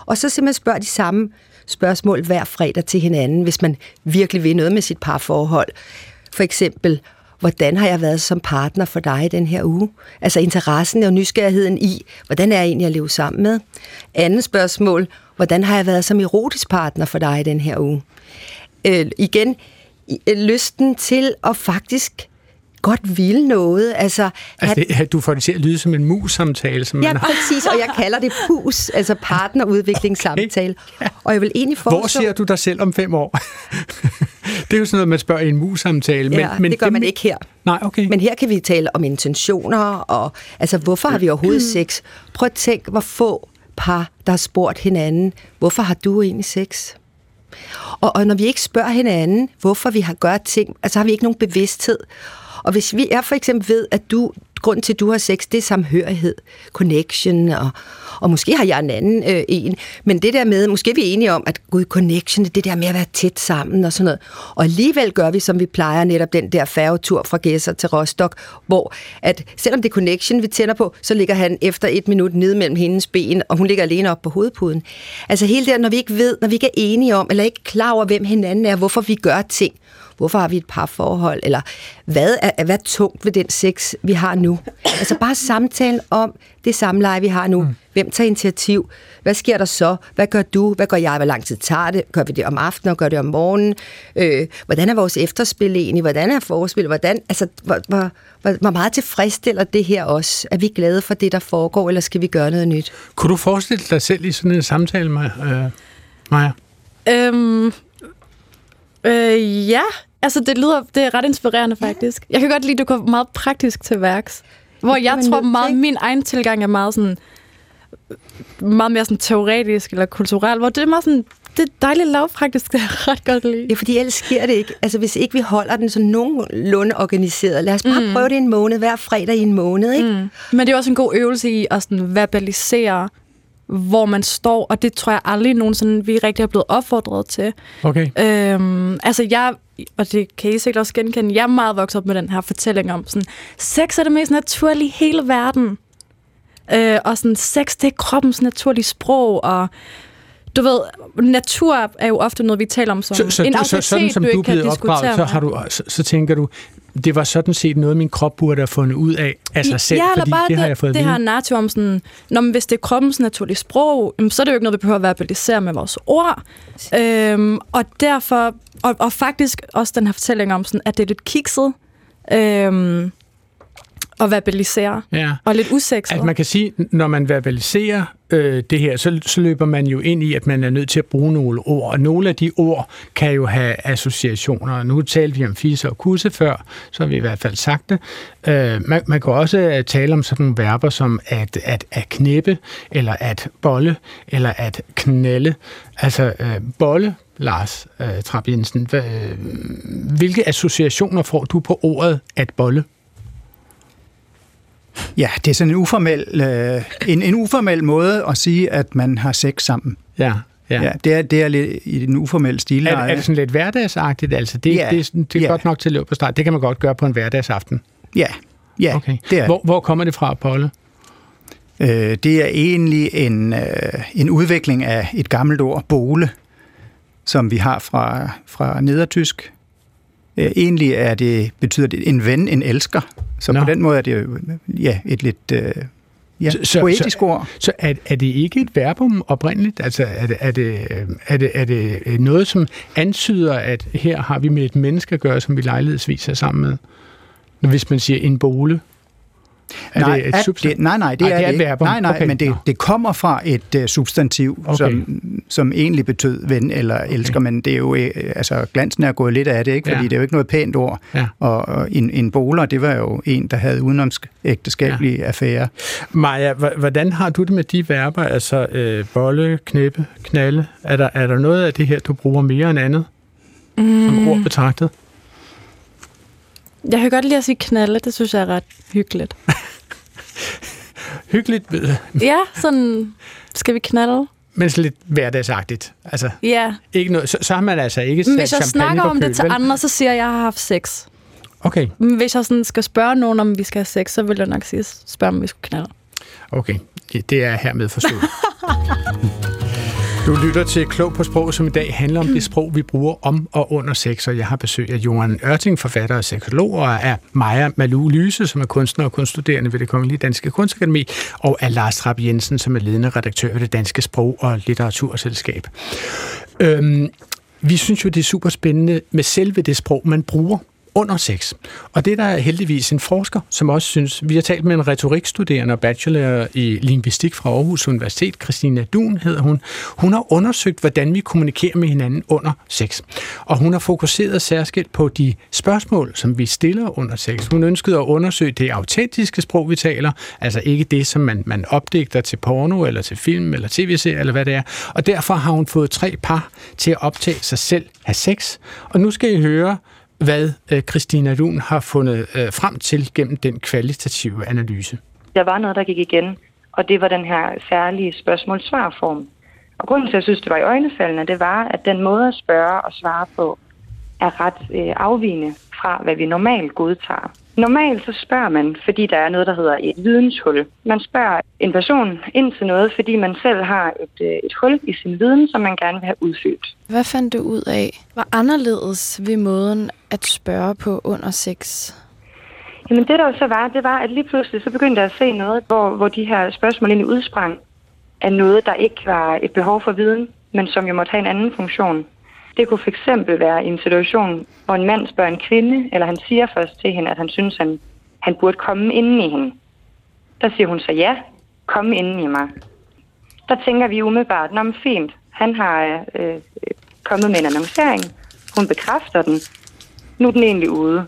Og så simpelthen spørger de samme spørgsmål hver fredag til hinanden, hvis man virkelig vil noget med sit parforhold. For eksempel, hvordan har jeg været som partner for dig den her uge? Altså interessen og nysgerrigheden i, hvordan er jeg egentlig at leve sammen med? Andet spørgsmål, hvordan har jeg været som erotisk partner for dig den her uge? Øh, igen, øh, lysten til at faktisk godt ville noget. Altså, altså det, du får det til at lyde som en mus-samtale. Som ja, man præcis, og jeg kalder det PUS, altså partnerudviklingssamtale. Okay. Og jeg vil egentlig foreslå... Hvor ser du dig selv om fem år? det er jo sådan noget, man spørger i en mus-samtale. Men, ja, men det gør det, man ikke her. Nej, okay. Men her kan vi tale om intentioner, og altså, hvorfor har vi overhovedet sex? Prøv at tænke, hvor få par, der har spurgt hinanden, hvorfor har du egentlig sex? Og, og når vi ikke spørger hinanden, hvorfor vi har gjort ting, altså har vi ikke nogen bevidsthed. Og hvis vi er for eksempel ved, at du, grund til, at du har sex, det er samhørighed, connection, og, og måske har jeg en anden øh, en, men det der med, måske er vi enige om, at gud, connection, det der med at være tæt sammen og sådan noget. Og alligevel gør vi, som vi plejer, netop den der færgetur fra Gæsser til Rostock, hvor at selvom det er connection, vi tænder på, så ligger han efter et minut nede mellem hendes ben, og hun ligger alene op på hovedpuden. Altså hele det, når vi ikke ved, når vi ikke er enige om, eller ikke klar over, hvem hinanden er, hvorfor vi gør ting, Hvorfor har vi et parforhold? Eller hvad er, hvad er tungt ved den sex, vi har nu? Altså bare samtalen om det samleje, vi har nu. Mm. Hvem tager initiativ? Hvad sker der så? Hvad gør du? Hvad gør jeg? Hvor lang tid tager det? Gør vi det om aftenen? Gør det om morgenen? Øh, hvordan er vores efterspil egentlig? Hvordan er forspil? Hvordan, altså, hvor, hvor, hvor, hvor meget tilfredsstiller det her også? Er vi glade for det, der foregår, eller skal vi gøre noget nyt? Kunne du forestille dig selv i sådan en samtale, Maja? Maja? Øhm, øh, ja, Altså, det lyder det er ret inspirerende, faktisk. Jeg kan godt lide, at du går meget praktisk til værks. Hvor jeg tror meget, min egen tilgang er meget sådan meget mere sådan teoretisk eller kulturel, hvor det er meget sådan, det er dejligt lavpraktisk, det er ret godt lide. Ja, fordi ellers sker det ikke. Altså, hvis ikke vi holder den så nogenlunde organiseret, lad os bare mm. prøve det en måned, hver fredag i en måned, ikke? Mm. Men det er også en god øvelse i at sådan verbalisere hvor man står, og det tror jeg aldrig nogensinde, vi rigtig er blevet opfordret til. Okay. Øhm, altså jeg, og det kan I sikkert også genkende, jeg er meget vokset op med den her fortælling om, sådan, sex er det mest naturlige i hele verden. Øh, og sådan, sex, det er kroppens naturlige sprog, og du ved, natur er jo ofte noget, vi taler om som så, så, en autoritet, så, sådan som du, du er blevet opdraget, så, har du, så, så tænker du, det var sådan set noget, min krop burde have fundet ud af af sig selv, ja, fordi bare det, det har jeg fået det her narrativ om sådan, når, hvis det er kroppens naturlige sprog, så er det jo ikke noget, vi behøver at verbalisere med vores ord. Øhm, og derfor, og, og faktisk også den her fortælling om, sådan, at det er lidt kikset, øhm, at verbalisere, ja. og lidt usekset. At man kan sige, når man verbaliserer øh, det her, så, så løber man jo ind i, at man er nødt til at bruge nogle ord, og nogle af de ord kan jo have associationer. Nu talte vi om fisse og kusse før, så har vi i hvert fald sagt det. Øh, man, man kan også øh, tale om sådan nogle verber som at, at, at knæppe, eller at bolle, eller at knælde. Altså øh, bolle, Lars øh, Trapp Jensen, øh, hvilke associationer får du på ordet at bolle? Ja, det er sådan en uformel, øh, en, en uformel måde at sige, at man har sex sammen. Ja, Ja. ja det, er, det er lidt i den uformelle stil. Er, er det sådan lidt hverdagsagtigt? Altså, det, ja. det, er, det er ja. godt nok til at løbe på start. Det kan man godt gøre på en hverdagsaften. Ja, ja okay. det er hvor, hvor kommer det fra, Polle? Øh, det er egentlig en, øh, en udvikling af et gammelt ord, bole, som vi har fra, fra nedertysk. Øh, egentlig er det, betyder det en ven, en elsker. Så Nå. på den måde er det jo ja, et lidt øh, ja, så, poetisk så, ord. Så er, er det ikke et verbum oprindeligt? Altså er det, er, det, er, det, er det noget, som antyder, at her har vi med et menneske at gøre, som vi lejlighedsvis er sammen med? Hvis man siger en bole, er nej, det et substantiv? Det, nej, nej, det, Ej, er, det er det ikke. Nej, nej, okay. men det, det kommer fra et uh, substantiv, okay. som, som egentlig betød ven eller okay. elsker, men det er jo, uh, altså glansen er gået lidt af det, ikke? fordi ja. det er jo ikke noget pænt ord. Ja. Og, og en, en boler, det var jo en, der havde udenomsægteskabelige ja. affærer. Maja, hvordan har du det med de verber, altså øh, bolle, knæppe, knalde? Er der, er der noget af det her, du bruger mere end andet, mm. som ord betragtet? Jeg kan godt lide at sige knalde, det synes jeg er ret hyggeligt. hyggeligt? ja, sådan, skal vi knalde? Men så lidt hverdagsagtigt. Altså, ja. Ikke noget, så, så har man altså ikke sat Hvis jeg snakker om køl, det til vel? andre, så siger jeg, at jeg har haft sex. Okay. Hvis jeg sådan skal spørge nogen, om vi skal have sex, så vil jeg nok sige, spørge, om vi skal knalde. Okay, det er hermed forstået. Du lytter til Klog på Sprog, som i dag handler om det sprog, vi bruger om og under sex, og jeg har besøg af Johan Ørting, forfatter og seksolog, og af Maja Malou Lyse, som er kunstner og kunststuderende ved det Kongelige Danske Kunstakademi, og af Lars Trapp Jensen, som er ledende redaktør ved det Danske Sprog- og Litteraturselskab. Øhm, vi synes jo, det er super spændende med selve det sprog, man bruger under sex. Og det er der heldigvis en forsker, som også synes, vi har talt med en retorikstuderende og bachelor i linguistik fra Aarhus Universitet, Christina Dun hedder hun. Hun har undersøgt, hvordan vi kommunikerer med hinanden under sex. Og hun har fokuseret særskilt på de spørgsmål, som vi stiller under sex. Hun ønskede at undersøge det autentiske sprog, vi taler, altså ikke det, som man, man opdigter til porno, eller til film, eller tv-serie, eller hvad det er. Og derfor har hun fået tre par til at optage sig selv have sex. Og nu skal I høre, hvad øh, Christina Lund har fundet øh, frem til gennem den kvalitative analyse. Der var noget, der gik igen, og det var den her særlige spørgsmål-svarform. Og grunden til, at jeg synes, det var i øjnefaldene, det var, at den måde at spørge og svare på er ret øh, afvigende fra, hvad vi normalt godtager. Normalt så spørger man, fordi der er noget, der hedder et videnshul. Man spørger en person ind til noget, fordi man selv har et, øh, et hul i sin viden, som man gerne vil have udfyldt. Hvad fandt du ud af? Var anderledes ved måden at spørge på under sex? Jamen det der jo så var, det var, at lige pludselig så begyndte jeg at se noget, hvor, hvor de her spørgsmål egentlig udsprang af noget, der ikke var et behov for viden, men som jo måtte have en anden funktion. Det kunne fx være i en situation, hvor en mand spørger en kvinde, eller han siger først til hende, at han synes, han, han burde komme inden i hende. Der siger hun så ja, kom inden i mig. Der tænker vi umiddelbart, nå fint, han har øh, øh, kommet med en annoncering, hun bekræfter den, nu er den egentlig ude.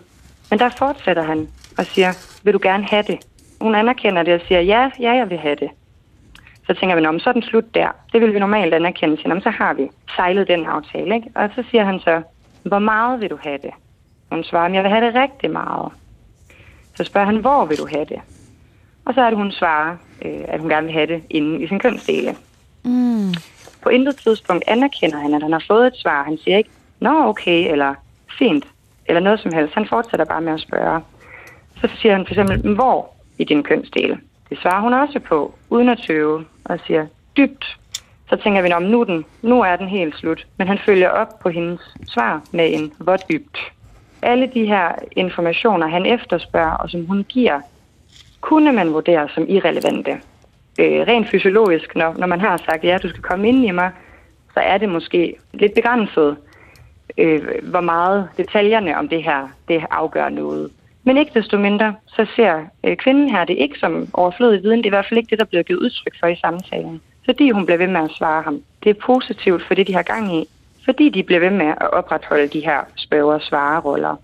Men der fortsætter han og siger, vil du gerne have det? Hun anerkender det og siger, ja, ja, jeg vil have det. Så tænker vi, så er den slut der. Det vil vi normalt anerkende til, så har vi sejlet den aftale. Ikke? Og så siger han så, hvor meget vil du have det? Hun svarer, jeg vil have det rigtig meget. Så spørger han, hvor vil du have det? Og så er det, hun svarer, øh, at hun gerne vil have det inde i sin kønsdele. Mm. På intet tidspunkt anerkender han, at han har fået et svar. Han siger ikke, nå okay, eller fint, eller noget som helst. Han fortsætter bare med at spørge. Så siger han for eksempel, hvor i din kønsdele? Det svarer hun også på, uden at tøve, og siger dybt. Så tænker vi, om nu, den, nu er den helt slut. Men han følger op på hendes svar med en hvor dybt. Alle de her informationer, han efterspørger, og som hun giver, kunne man vurdere som irrelevante. Øh, rent fysiologisk, når, når man har sagt, ja, du skal komme ind i mig, så er det måske lidt begrænset, øh, hvor meget detaljerne om det her, det afgør noget. Men ikke desto mindre, så ser øh, kvinden her det ikke som overflødig viden. Det er i hvert fald ikke det, der bliver givet udtryk for i samtalen. Fordi hun bliver ved med at svare ham. Det er positivt for det, de har gang i. Fordi de bliver ved med at opretholde de her spørger- og svareroller.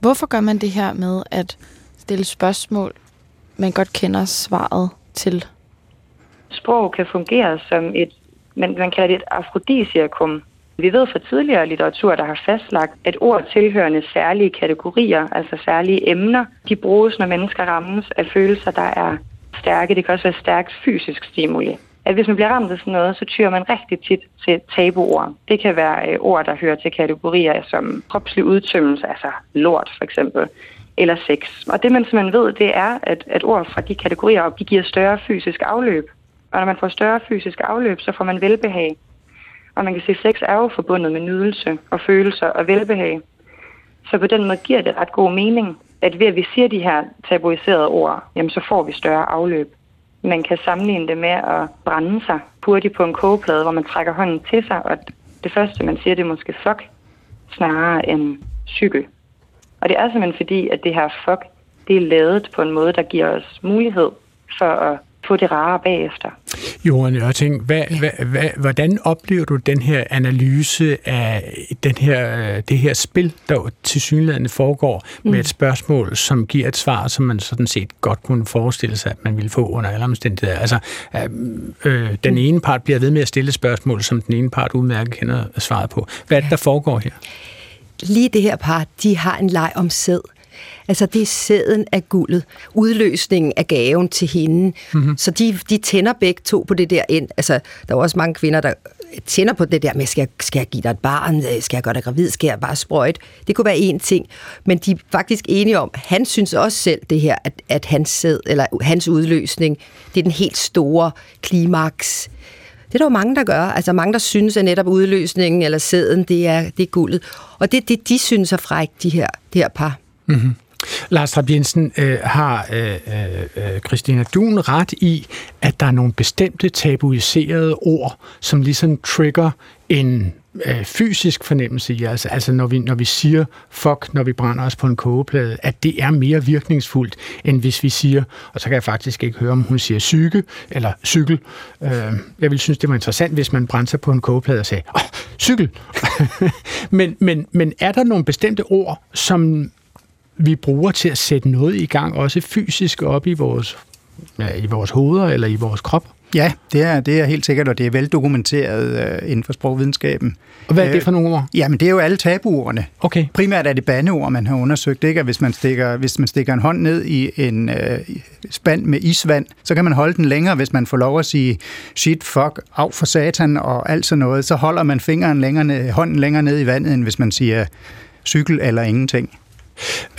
Hvorfor gør man det her med at stille spørgsmål, man godt kender svaret til? Sprog kan fungere som et, man, man kalder det et afrodisiakum, vi ved fra tidligere litteratur, der har fastlagt, at ord tilhørende særlige kategorier, altså særlige emner, de bruges, når mennesker rammes af følelser, der er stærke. Det kan også være stærkt fysisk stimuli. At hvis man bliver ramt af sådan noget, så tyrer man rigtig tit til tabuord. Det kan være øh, ord, der hører til kategorier som kropslig udtømmelse, altså lort for eksempel, eller sex. Og det man simpelthen ved, det er, at, at ord fra de kategorier, de giver større fysisk afløb. Og når man får større fysisk afløb, så får man velbehag. Og man kan sige, at sex er jo forbundet med nydelse og følelser og velbehag. Så på den måde giver det ret god mening, at ved at vi siger de her tabuiserede ord, jamen så får vi større afløb. Man kan sammenligne det med at brænde sig hurtigt på en kogeplade, hvor man trækker hånden til sig, og det første, man siger, det er måske fuck, snarere end cykel. Og det er simpelthen fordi, at det her fuck, det er lavet på en måde, der giver os mulighed for at få det rare bagefter. Johan Ørting, hvad, ja. hvad, hvad, hvordan oplever du den her analyse af den her, det her spil, der til synligheden foregår mm. med et spørgsmål, som giver et svar, som man sådan set godt kunne forestille sig, at man ville få under alle omstændigheder? Altså, øh, den mm. ene part bliver ved med at stille spørgsmål, som den ene part udmærket kender svaret på. Hvad er det, der foregår her? Lige det her par, de har en leg om sæd. Altså det er sæden af guldet, udløsningen af gaven til hende. Mm-hmm. Så de, de tænder begge to på det der ind. Altså der er også mange kvinder, der tænder på det der med, skal jeg, skal jeg give dig et barn, skal jeg gøre dig gravid, skal jeg bare sprøjt. Det kunne være en ting. Men de er faktisk enige om, han synes også selv det her, at, at hans sæd, eller hans udløsning, det er den helt store klimaks. Det er der jo mange, der gør. Altså mange, der synes, at netop udløsningen eller sæden, det er, det er guldet. Og det er det, de synes er frækt, de her, de her par. Mm-hmm. Lars Trapp Jensen, øh, har øh, øh, øh, Christina Dun ret i, at der er nogle bestemte tabuiserede ord, som ligesom trigger en øh, fysisk fornemmelse i altså, altså når vi, når vi siger fuck, når vi brænder os på en kogeplade, at det er mere virkningsfuldt, end hvis vi siger, og så kan jeg faktisk ikke høre, om hun siger psyke eller cykel. Øh, jeg ville synes, det var interessant, hvis man brændte sig på en kogeplade og sagde, oh, cykel. men, men, men er der nogle bestemte ord, som vi bruger til at sætte noget i gang, også fysisk op i vores, ja, i vores hoveder eller i vores krop? Ja, det er, det er helt sikkert, og det er veldokumenteret uh, inden for sprogvidenskaben. Og hvad er det for nogle ord? Jamen, det er jo alle tabuordene. Okay. Primært er det bandeord, man har undersøgt. Ikke? Hvis man, stikker, hvis man stikker en hånd ned i en uh, spand med isvand, så kan man holde den længere, hvis man får lov at sige shit, fuck, af for satan og alt sådan noget. Så holder man fingeren længere ned, hånden længere ned i vandet, end hvis man siger cykel eller ingenting.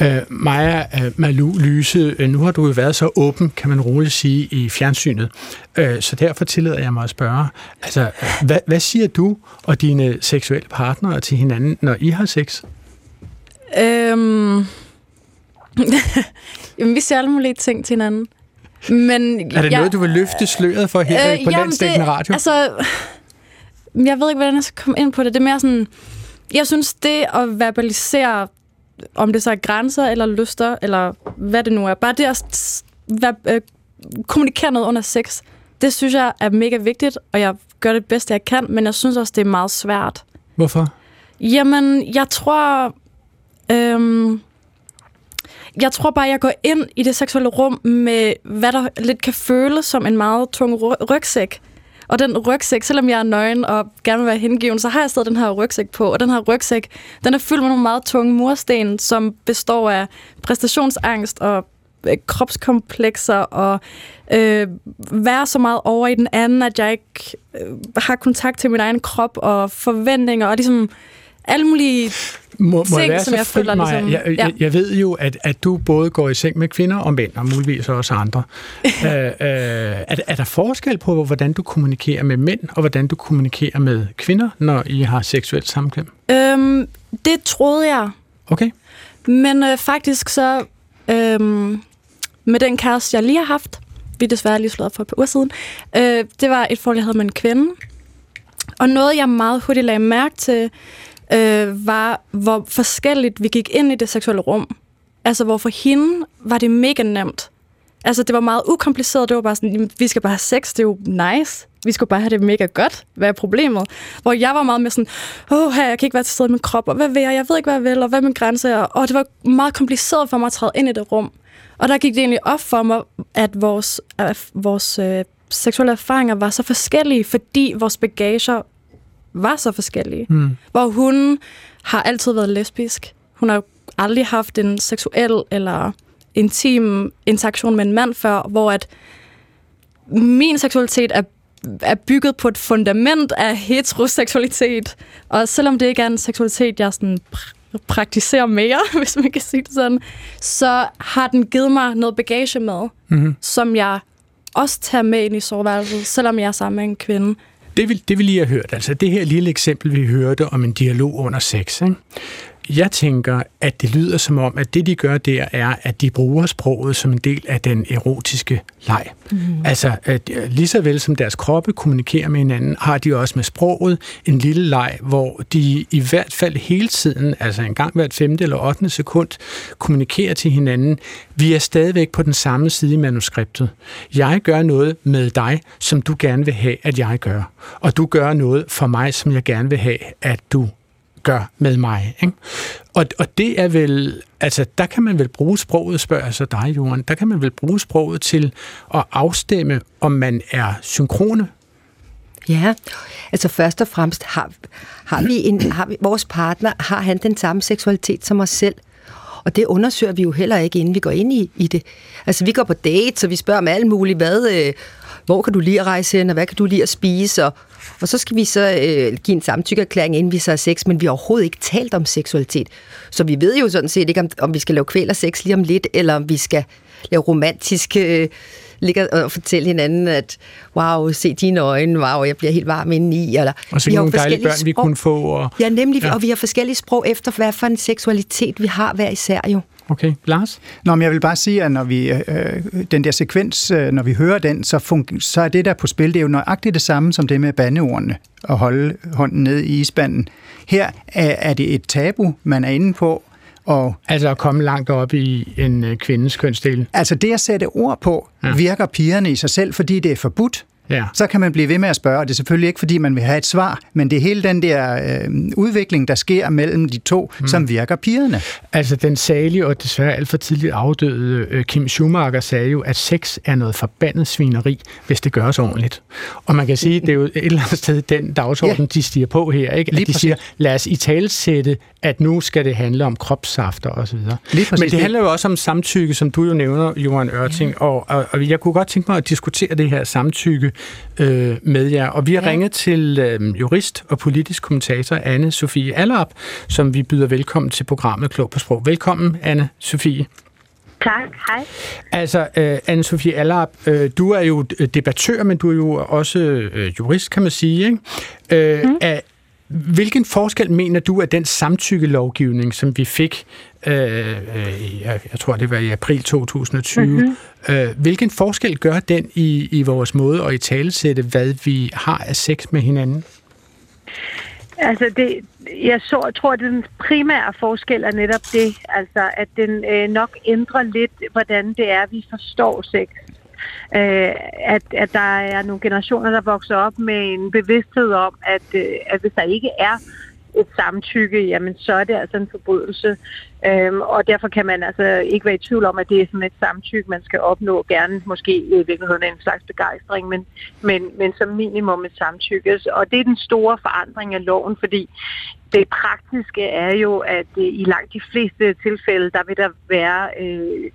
Uh, Maja uh, Malu Lyse, uh, nu har du jo været så åben, kan man roligt sige, i fjernsynet. Uh, så derfor tillader jeg mig at spørge, altså, hvad, hvad siger du og dine seksuelle partnere til hinanden, når I har sex? Øhm... Jamen, vi siger alle mulige ting til hinanden. Men er det jeg, noget, du vil løfte sløret for her øh, på landstækkende radio? Altså, jeg ved ikke, hvordan jeg skal komme ind på det. Det er mere sådan, jeg synes, det at verbalisere om det så er grænser eller lyster, eller hvad det nu er. Bare det at være, øh, kommunikere noget under sex, det synes jeg er mega vigtigt, og jeg gør det bedste, jeg kan, men jeg synes også, det er meget svært. Hvorfor? Jamen, jeg tror... Øhm, jeg tror bare, jeg går ind i det seksuelle rum med, hvad der lidt kan føles som en meget tung rygsæk. Og den rygsæk, selvom jeg er nøgen og gerne vil være hengiven, så har jeg stadig den her rygsæk på. Og den her rygsæk, den er fyldt med nogle meget tunge mursten, som består af præstationsangst og øh, kropskomplekser og øh, være så meget over i den anden, at jeg ikke øh, har kontakt til min egen krop og forventninger og ligesom alle mulige må, må ting, jeg som jeg føler ligesom... Jeg, jeg, jeg ved jo, at, at du både går i seng med kvinder og mænd, og muligvis også andre. øh, øh, er, er der forskel på, hvordan du kommunikerer med mænd, og hvordan du kommunikerer med kvinder, når I har seksuelt samkvem? Øhm, det troede jeg. Okay. Men øh, faktisk så, øh, med den kæreste, jeg lige har haft, vi er desværre lige slået for et par uger siden, øh, det var et forhold, jeg havde med en kvinde. Og noget, jeg meget hurtigt lagde mærke til, øh, var, hvor forskelligt vi gik ind i det seksuelle rum. Altså, hvor for hende var det mega nemt. Altså, det var meget ukompliceret. Det var bare sådan, vi skal bare have sex, det er jo nice. Vi skulle bare have det mega godt. Hvad er problemet? Hvor jeg var meget med sådan, åh, her, jeg kan ikke være til stede i min krop, og hvad vil jeg? Jeg ved ikke, hvad jeg vil, og hvad er min grænse? Og det var meget kompliceret for mig at træde ind i det rum. Og der gik det egentlig op for mig, at vores, at vores øh, seksuelle erfaringer var så forskellige, fordi vores bagager var så forskellige. Mm. Hvor hun har altid været lesbisk. Hun har aldrig haft en seksuel eller intim interaktion med en mand før, hvor at min seksualitet er, er bygget på et fundament af heteroseksualitet. Og selvom det ikke er en seksualitet, jeg sådan pr- praktiserer mere, hvis man kan sige det sådan, så har den givet mig noget bagage med, mm-hmm. som jeg også tager med ind i soveværelset, selvom jeg er sammen med en kvinde. Det vil, det vil lige have hørt. Altså det her lille eksempel, vi hørte om en dialog under sex. Ikke? Jeg tænker, at det lyder som om, at det de gør der er, at de bruger sproget som en del af den erotiske leg. Mm. Altså at, lige så vel som deres kroppe kommunikerer med hinanden, har de også med sproget en lille leg, hvor de i hvert fald hele tiden, altså en gang hvert femte eller ottende sekund, kommunikerer til hinanden. Vi er stadigvæk på den samme side i manuskriptet. Jeg gør noget med dig, som du gerne vil have, at jeg gør. Og du gør noget for mig, som jeg gerne vil have, at du gør med mig. Ikke? Og, og det er vel, altså der kan man vel bruge sproget, spørger jeg så dig, Johan, der kan man vel bruge sproget til at afstemme, om man er synkrone. Ja, altså først og fremmest har, har vi en, har vi, vores partner, har han den samme seksualitet som os selv? Og det undersøger vi jo heller ikke, inden vi går ind i, i det. Altså, vi går på date, så vi spørger om alt muligt, hvad, øh, hvor kan du lide at rejse hen, og hvad kan du lide at spise, og og så skal vi så øh, give en samtykkeerklæring, inden vi så har sex, men vi har overhovedet ikke talt om seksualitet. Så vi ved jo sådan set ikke, om, om vi skal lave kvæl og sex lige om lidt, eller om vi skal lave romantisk... Øh, ligge og fortælle hinanden, at wow, se dine øjne, wow, jeg bliver helt varm indeni. Eller, og så vi nogle dejlige børn, sprog. vi kunne få. Og, ja, nemlig, ja. og vi har forskellige sprog efter, hvad for en seksualitet vi har hver især jo. Okay, Lars? Nå, men jeg vil bare sige, at når vi, øh, den der sekvens, øh, når vi hører den, så, fun- så er det der på spil, det er jo nøjagtigt det samme som det med bandeordene, at holde hånden ned i isbanden. Her er, er det et tabu, man er inde på, og Altså at komme langt op i en øh, kvindes kønsdel. altså det at sætte ord på, Ja. ja. virker pigerne i sig selv, fordi det er forbudt. Ja. Så kan man blive ved med at spørge, og det er selvfølgelig ikke, fordi man vil have et svar, men det er hele den der øh, udvikling, der sker mellem de to, mm. som virker pigerne. Altså den salige og desværre alt for tidligt afdøde øh, Kim Schumacher sagde jo, at sex er noget forbandet svineri, hvis det gøres ordentligt. Og man kan sige, det er jo et eller andet sted den dagsorden, ja. de stiger på her, ikke? Lige At de præcis. siger, lad os i talsætte, at nu skal det handle om kropssafter osv. Lige. Men det handler jo også om samtykke, som du jo nævner, Johan Ørting, ja. og, og, og jeg kunne godt tænke mig at diskutere det her samtykke øh, med jer. Og vi har ja. ringet til øh, jurist og politisk kommentator anne Sofie Allerp, som vi byder velkommen til programmet Klog på Sprog. Velkommen, anne Sofie. Tak, hej. Altså, øh, anne Sofie Allerp, øh, du er jo debattør, men du er jo også øh, jurist, kan man sige. Ikke? Øh, mm. er, hvilken forskel mener du, at den samtykkelovgivning, som vi fik, øh, øh, jeg, jeg tror det var i april 2020, mm-hmm. øh, hvilken forskel gør den i, i vores måde at i talesætte, hvad vi har af sex med hinanden? Altså, det, jeg så, tror, at den primære forskel er netop det, altså, at den øh, nok ændrer lidt, hvordan det er, vi forstår sex. Øh, at, at der er nogle generationer, der vokser op med en bevidsthed om, at, øh, at hvis der ikke er et samtykke, jamen så er det altså en forbrydelse. Øhm, og derfor kan man altså ikke være i tvivl om, at det er sådan et samtykke, man skal opnå. Gerne måske i virkeligheden en slags begejstring, men, men, men som minimum et samtykke. Og det er den store forandring af loven, fordi det praktiske er jo, at i langt de fleste tilfælde, der vil der være... Øh,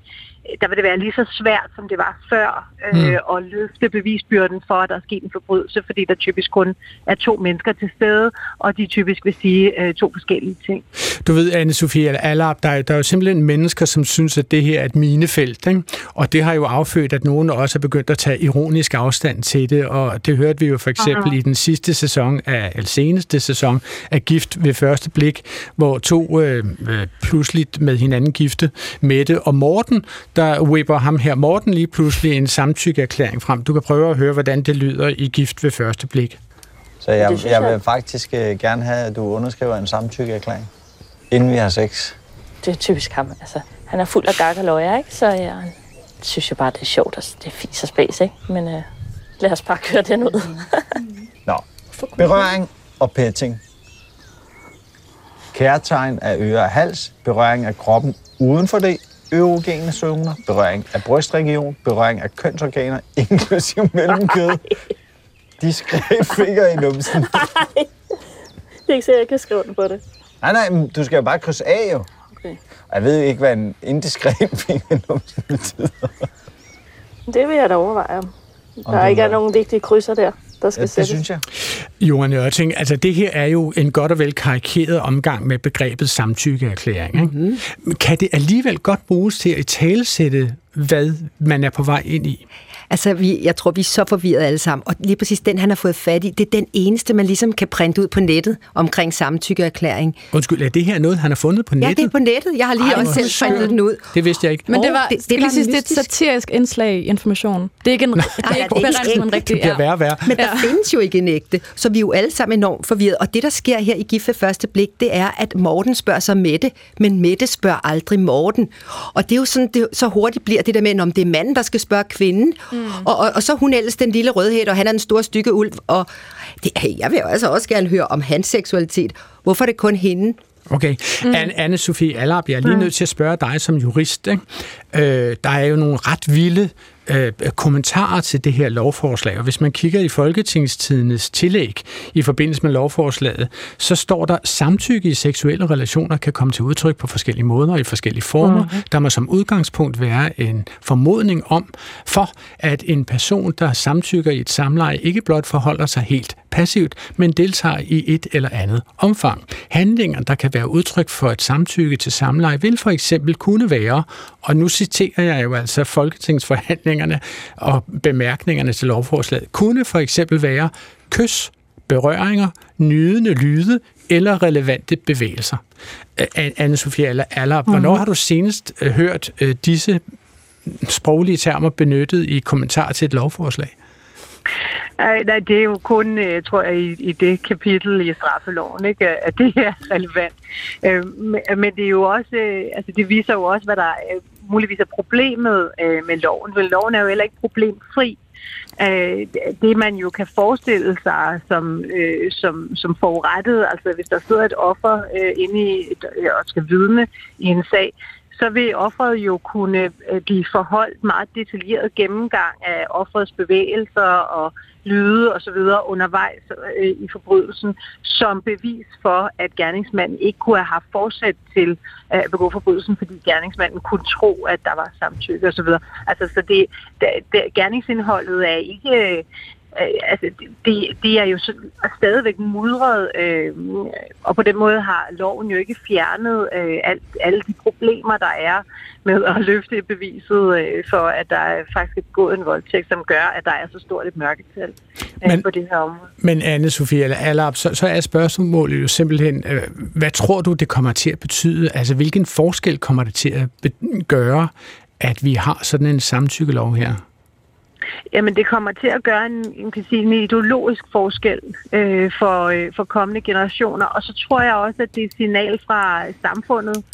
der vil det være lige så svært, som det var før, øh, Mm. at løfte bevisbyrden for, at der er sket en forbrydelse, fordi der typisk kun er to mennesker til stede, og de typisk vil sige øh, to forskellige ting. Du ved, Anne-Sophie Allerp, der, er- der er jo simpelthen mennesker, som synes, at det her er et minefelt, ikke? og det har jo affødt, at nogen også er begyndt at tage ironisk afstand til det, og det hørte vi jo for eksempel Aha. i den sidste sæson, af, eller seneste sæson af Gift ved første blik, hvor to øh, øh, pludselig med hinanden gifte, Mette og Morten, der whipper ham her, Morten lige pludselig en samtykkeerklæring frem. Du kan prøve at høre, hvordan det lyder i Gift ved første blik. Så jeg, jeg vil faktisk øh, gerne have, at du underskriver en samtykkeerklæring, inden vi har sex. Det er typisk ham. Altså, han er fuld af gak og løjer, ikke? Så jeg synes jo bare, det er sjovt, og det er fis og spas, ikke? Men øh, lad os bare køre den ud. Nå. Berøring og petting. Kærtegn af øre og hals. Berøring af kroppen uden for det øvrogene zoner. Berøring af brystregion. Berøring af kønsorganer, inklusive mellemkød. Diskret finger i numsen. det er ikke så, jeg kan skrive den på det. Nej, nej, men du skal jo bare krydse af jo. Okay. Og jeg ved ikke, hvad en indiskret finger i numsen betyder. Det vil jeg da overveje. Der du ikke er nogen vigtige krydser der, der skal Ja, det sættes. synes jeg. Johan Ørting, altså det her er jo en godt og vel karikeret omgang med begrebet samtykkeerklæring. Ikke? Mm-hmm. Kan det alligevel godt bruges til at talesætte, hvad man er på vej ind i? Altså, vi, jeg tror, vi er så forvirrede alle sammen. Og lige præcis den, han har fået fat i, det er den eneste, man ligesom kan printe ud på nettet omkring samtykkeerklæring. Undskyld, er det her noget, han har fundet på nettet? Ja, det er på nettet. Jeg har lige Ej, også selv printet den ud. Det vidste jeg ikke. Men det var, det- det, det var lige er et mystisk. satirisk indslag i information. Det er ikke en, det, det er ja, ikke det er ikke en rigtig... Det bliver værre og værre. Men der ja. findes jo ikke en ægte, så vi er jo alle sammen enormt forvirret. Og det, der sker her i Gift ved første blik, det er, at Morten spørger sig Mette, men Mette spørger aldrig Morten. Og det er jo sådan, det, så hurtigt bliver det der med, om det er manden, der skal spørge kvinden. Mm. Og, og, og, så hun ellers den lille rødhæt, og han er den store stykke ulv. Og det, hey, jeg vil altså også gerne høre om hans seksualitet. Hvorfor er det kun hende? Okay. Mm. Anne-Sophie Allerp, jeg er lige nødt til at spørge dig som jurist. Ikke? Øh, der er jo nogle ret vilde øh, kommentarer til det her lovforslag, og hvis man kigger i Folketingstidenes tillæg i forbindelse med lovforslaget, så står der, samtykke i seksuelle relationer kan komme til udtryk på forskellige måder og i forskellige former. Mm-hmm. Der må som udgangspunkt være en formodning om, for at en person, der samtykker i et samleje, ikke blot forholder sig helt passivt, men deltager i et eller andet omfang. Handlinger, der kan være udtryk for et samtykke til samleje, vil for eksempel kunne være, og nu citerer jeg jo altså folketingsforhandlingerne og bemærkningerne til lovforslaget, kunne for eksempel være kys, berøringer, nydende lyde eller relevante bevægelser. Anne-Sophie Aller, hvornår Mhm. har du senest øh, hørt øh, disse sproglige termer benyttet i kommentar til et lovforslag? Ej, nej, det er jo kun, øh, tror jeg, i, i det kapitel i straffeloven, ikke, at det er relevant. Øh, men- det er jo også, øh, altså det viser jo også, hvad der er, muligvis er problemet øh, med loven. For loven er jo heller ikke problemfri. Øh, Det man jo kan forestille sig som, øh, som, som forurettet, altså hvis der sidder et offer øh, inde i og skal vidne i en sag, så vil offeret jo kunne øh, blive forholdt meget detaljeret gennemgang af offerets bevægelser og lyde og så videre undervejs øh, i forbrydelsen som bevis for, at gerningsmanden ikke kunne have haft forsæt til at begå forbrydelsen, fordi gerningsmanden kunne tro, at der var samtykke osv. Altså, så det, det, det, gerningsindholdet er ikke... Øh, altså, det- det, det er jo stadigvæk mudret, øh, og på den måde har loven jo ikke fjernet øh, alt, alle de problemer, der er med at løfte beviset øh, for, at der er faktisk er begået en voldtægt, som gør, at der er så stort et mørketal øh, Men- på det her område. Men Anne-Sophie eller Allerp, så, så er spørgsmålet jo simpelthen, øh, hvad tror du, det kommer til at betyde? Altså, hvilken forskel kommer det til at gøre, at vi har sådan en samtykkelov her? Jamen, det kommer til at gøre en, en, kan sige, en ideologisk forskel øh, for, øh, for kommende generationer. Og så tror jeg også, at det er et signal fra samfundet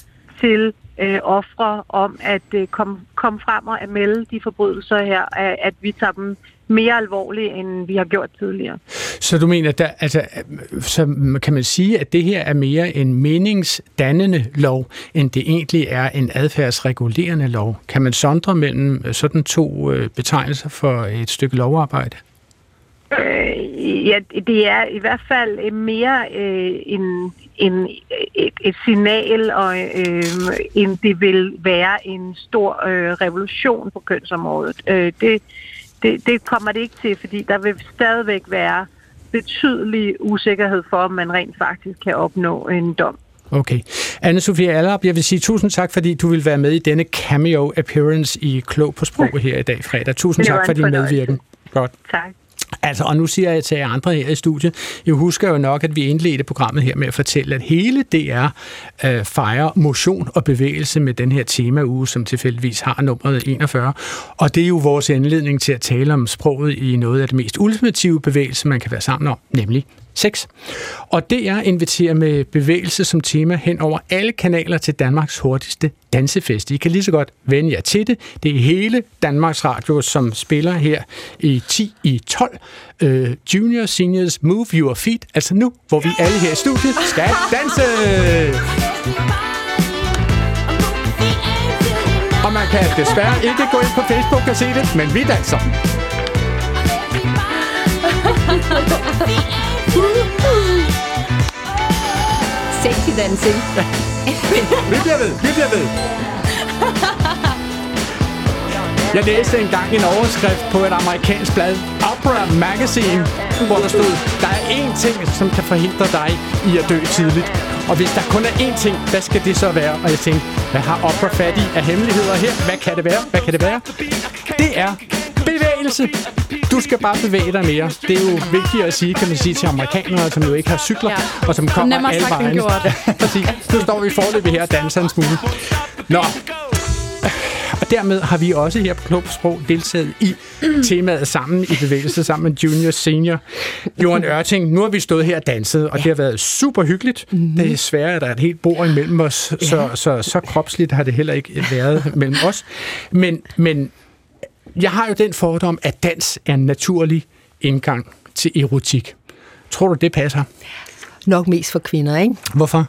til øh, ofre om at øh, komme kom frem og at melde de forbrydelser her, at, at vi tager dem mere alvorligt, end vi har gjort tidligere. Så du mener, der, altså, så kan man sige, at det her er mere en meningsdannende lov, end det egentlig er en adfærdsregulerende lov? Kan man sondre mellem sådan to øh, betegnelser for et stykke lovarbejde? Øh, ja, det er i hvert fald øh, mere øh, en, en, et, et signal, og, øh, end det vil være en stor øh, revolution på kønsområdet. Øh, det, det, det kommer det ikke til, fordi der vil stadigvæk være betydelig usikkerhed for, om man rent faktisk kan opnå en dom. Okay. Anne-Sophie Allerp, jeg vil sige tusind tak, fordi du vil være med i denne cameo appearance i Klog på Sprog her i dag fredag. Tusind tak for en din medvirken. Godt. Tak. Altså, og nu siger jeg til jer andre her i studiet, jeg husker jo nok, at vi indledte programmet her med at fortælle, at hele DR øh, fejrer motion og bevægelse med den her temauge, som tilfældigvis har nummeret 41. Og det er jo vores anledning til at tale om sproget i noget af det mest ultimative bevægelse, man kan være sammen om, nemlig 6. Og DR inviterer med bevægelse som tema hen over alle kanaler til Danmarks hurtigste dansefest. I kan lige så godt vende jer til det. Det er hele Danmarks Radio, som spiller her i 10 i 12. Øh, junior Seniors Move Your Feet, altså nu, hvor vi alle her i studiet skal danse! Og man kan desværre ikke gå ind på Facebook og se det, men vi danser. Sexy Ja. Vi bliver ved, vi bliver ved. Jeg læste engang en overskrift på et amerikansk blad, Opera Magazine, hvor der stod, der er én ting, som kan forhindre dig i at dø tidligt. Og hvis der kun er én ting, hvad skal det så være? Og jeg tænkte, hvad har Opera fat i af hemmeligheder her? Hvad kan det være? Hvad kan det være? Det er bevægelse. Du skal bare bevæge dig mere. Det er jo vigtigt at sige, kan man sige, til amerikanere, som jo ikke har cykler, Ja. og som kommer Nemmere alle vejen. Ja, præcis. Nu står vi forløbig her og danser en smule. Nå, og dermed har vi også her på på Sprog deltaget i temaet sammen i bevægelse sammen med Junior Senior. Johan Ørting, nu har vi stået her og danset, og det har været super hyggeligt. Mm-hmm. Det er svært, at der er et helt bord imellem os, så, så, så, så kropsligt har det heller ikke været mellem os. Men, men jeg har jo den fordom, at dans er en naturlig indgang til erotik. Tror du, det passer? Nok mest for kvinder, ikke? Hvorfor?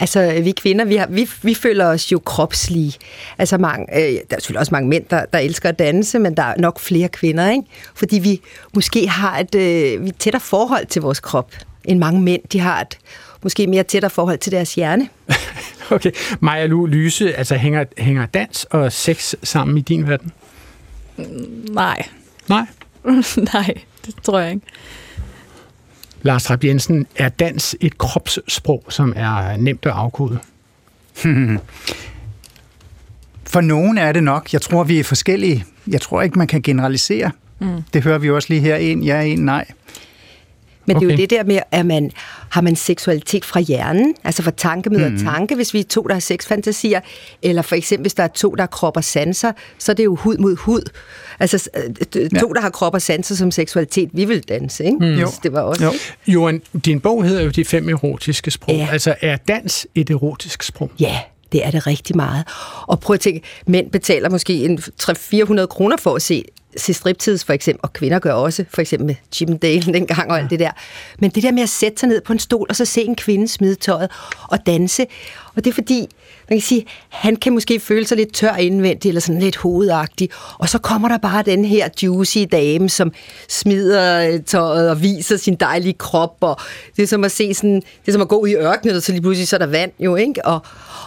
Altså, vi kvinder, vi, har, vi, vi føler os jo kropslige. Altså, mange, øh, der er selvfølgelig også mange mænd, der, der elsker at danse, men der er nok flere kvinder, ikke? Fordi vi måske har et, øh, vi er et tættere forhold til vores krop, end mange mænd. De har et måske mere tættere forhold til deres hjerne. Okay. Maja Lu Lyse, altså hænger, hænger dans og sex sammen i din verden? Nej. Nej? Nej, det tror jeg ikke. Lars Trapp Jensen, er dans et kropssprog, som er nemt at afkode? For nogen er det nok. Jeg tror, vi er forskellige. Jeg tror ikke, man kan generalisere. Mm. Det hører vi jo også lige her. En ja, en nej. Men okay. det er jo det der med, at man har man seksualitet fra hjernen, altså fra tanke møder mm. tanke, hvis vi er to, der har sexfantasier, eller for eksempel, hvis der er to, der har krop og sanser, så er det jo hud mod hud. Altså øh, to, der har krop og sanser som seksualitet, vi vil danse, ikke? Mm. Mm. Jo. Det var også... Jo. Johan, din bog hedder jo De fem erotiske sprog. Ja. Altså, er dans et erotisk sprog? Ja, det er det rigtig meget. Og prøv at tænke, mænd betaler måske en 300-400 kroner for at se, se striptids for eksempel, og kvinder gør også, for eksempel med Chippendale dengang og alt det der. Men det der med at sætte sig ned på en stol, og så se en kvinde smide tøjet og danse, og det er fordi, man kan sige, han kan måske føle sig lidt tør indvendigt, eller sådan lidt hovedagtig, og så kommer der bare den her juicy dame, som smider øh, tøjet og viser sin dejlige krop, og det er som at se sådan, det er som at gå ud i ørkenen, og så lige pludselig så er der vand jo, ikke? Og,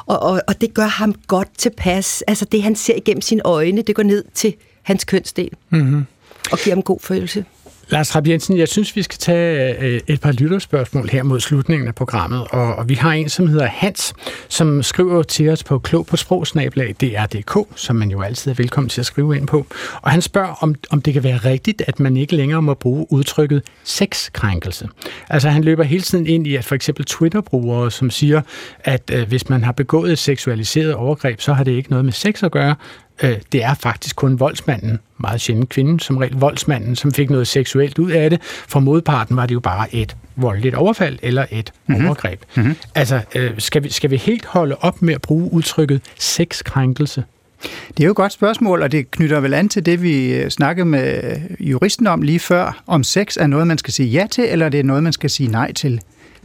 og, og, og det gør ham godt tilpas. Altså det, han ser igennem sine øjne, det går ned til hans kønsdel Mm-hmm. og giver ham god følelse. Lars Rapp Jensen, jeg synes, vi skal tage øh, et par lytterspørgsmål her mod slutningen af programmet. Og, og vi har en, som hedder Hans, som skriver til os på klog på sprogsnablag dr.dk, som man jo altid er velkommen til at skrive ind på. Og han spørger, om, om det kan være rigtigt, at man ikke længere må bruge udtrykket sexkrænkelse. Altså han løber hele tiden ind i, at for eksempel Twitter-brugere, som siger, at øh, hvis man har begået et seksualiseret overgreb, så har det ikke noget med sex at gøre, Øh, det er faktisk kun voldsmanden, meget sjældent kvinden, som regel voldsmanden, som fik noget seksuelt ud af det. For modparten var det jo bare et voldeligt overfald eller et Mhm. mm-hmm. overgreb. Mm-hmm. Altså, øh, skal, vi, skal vi helt holde op med at bruge udtrykket sexkrænkelse? Det er jo et godt spørgsmål, og det knytter vel an til det, vi øh, snakkede med juristen om lige før, om sex er noget, man skal sige ja til, eller det er noget, man skal sige nej til.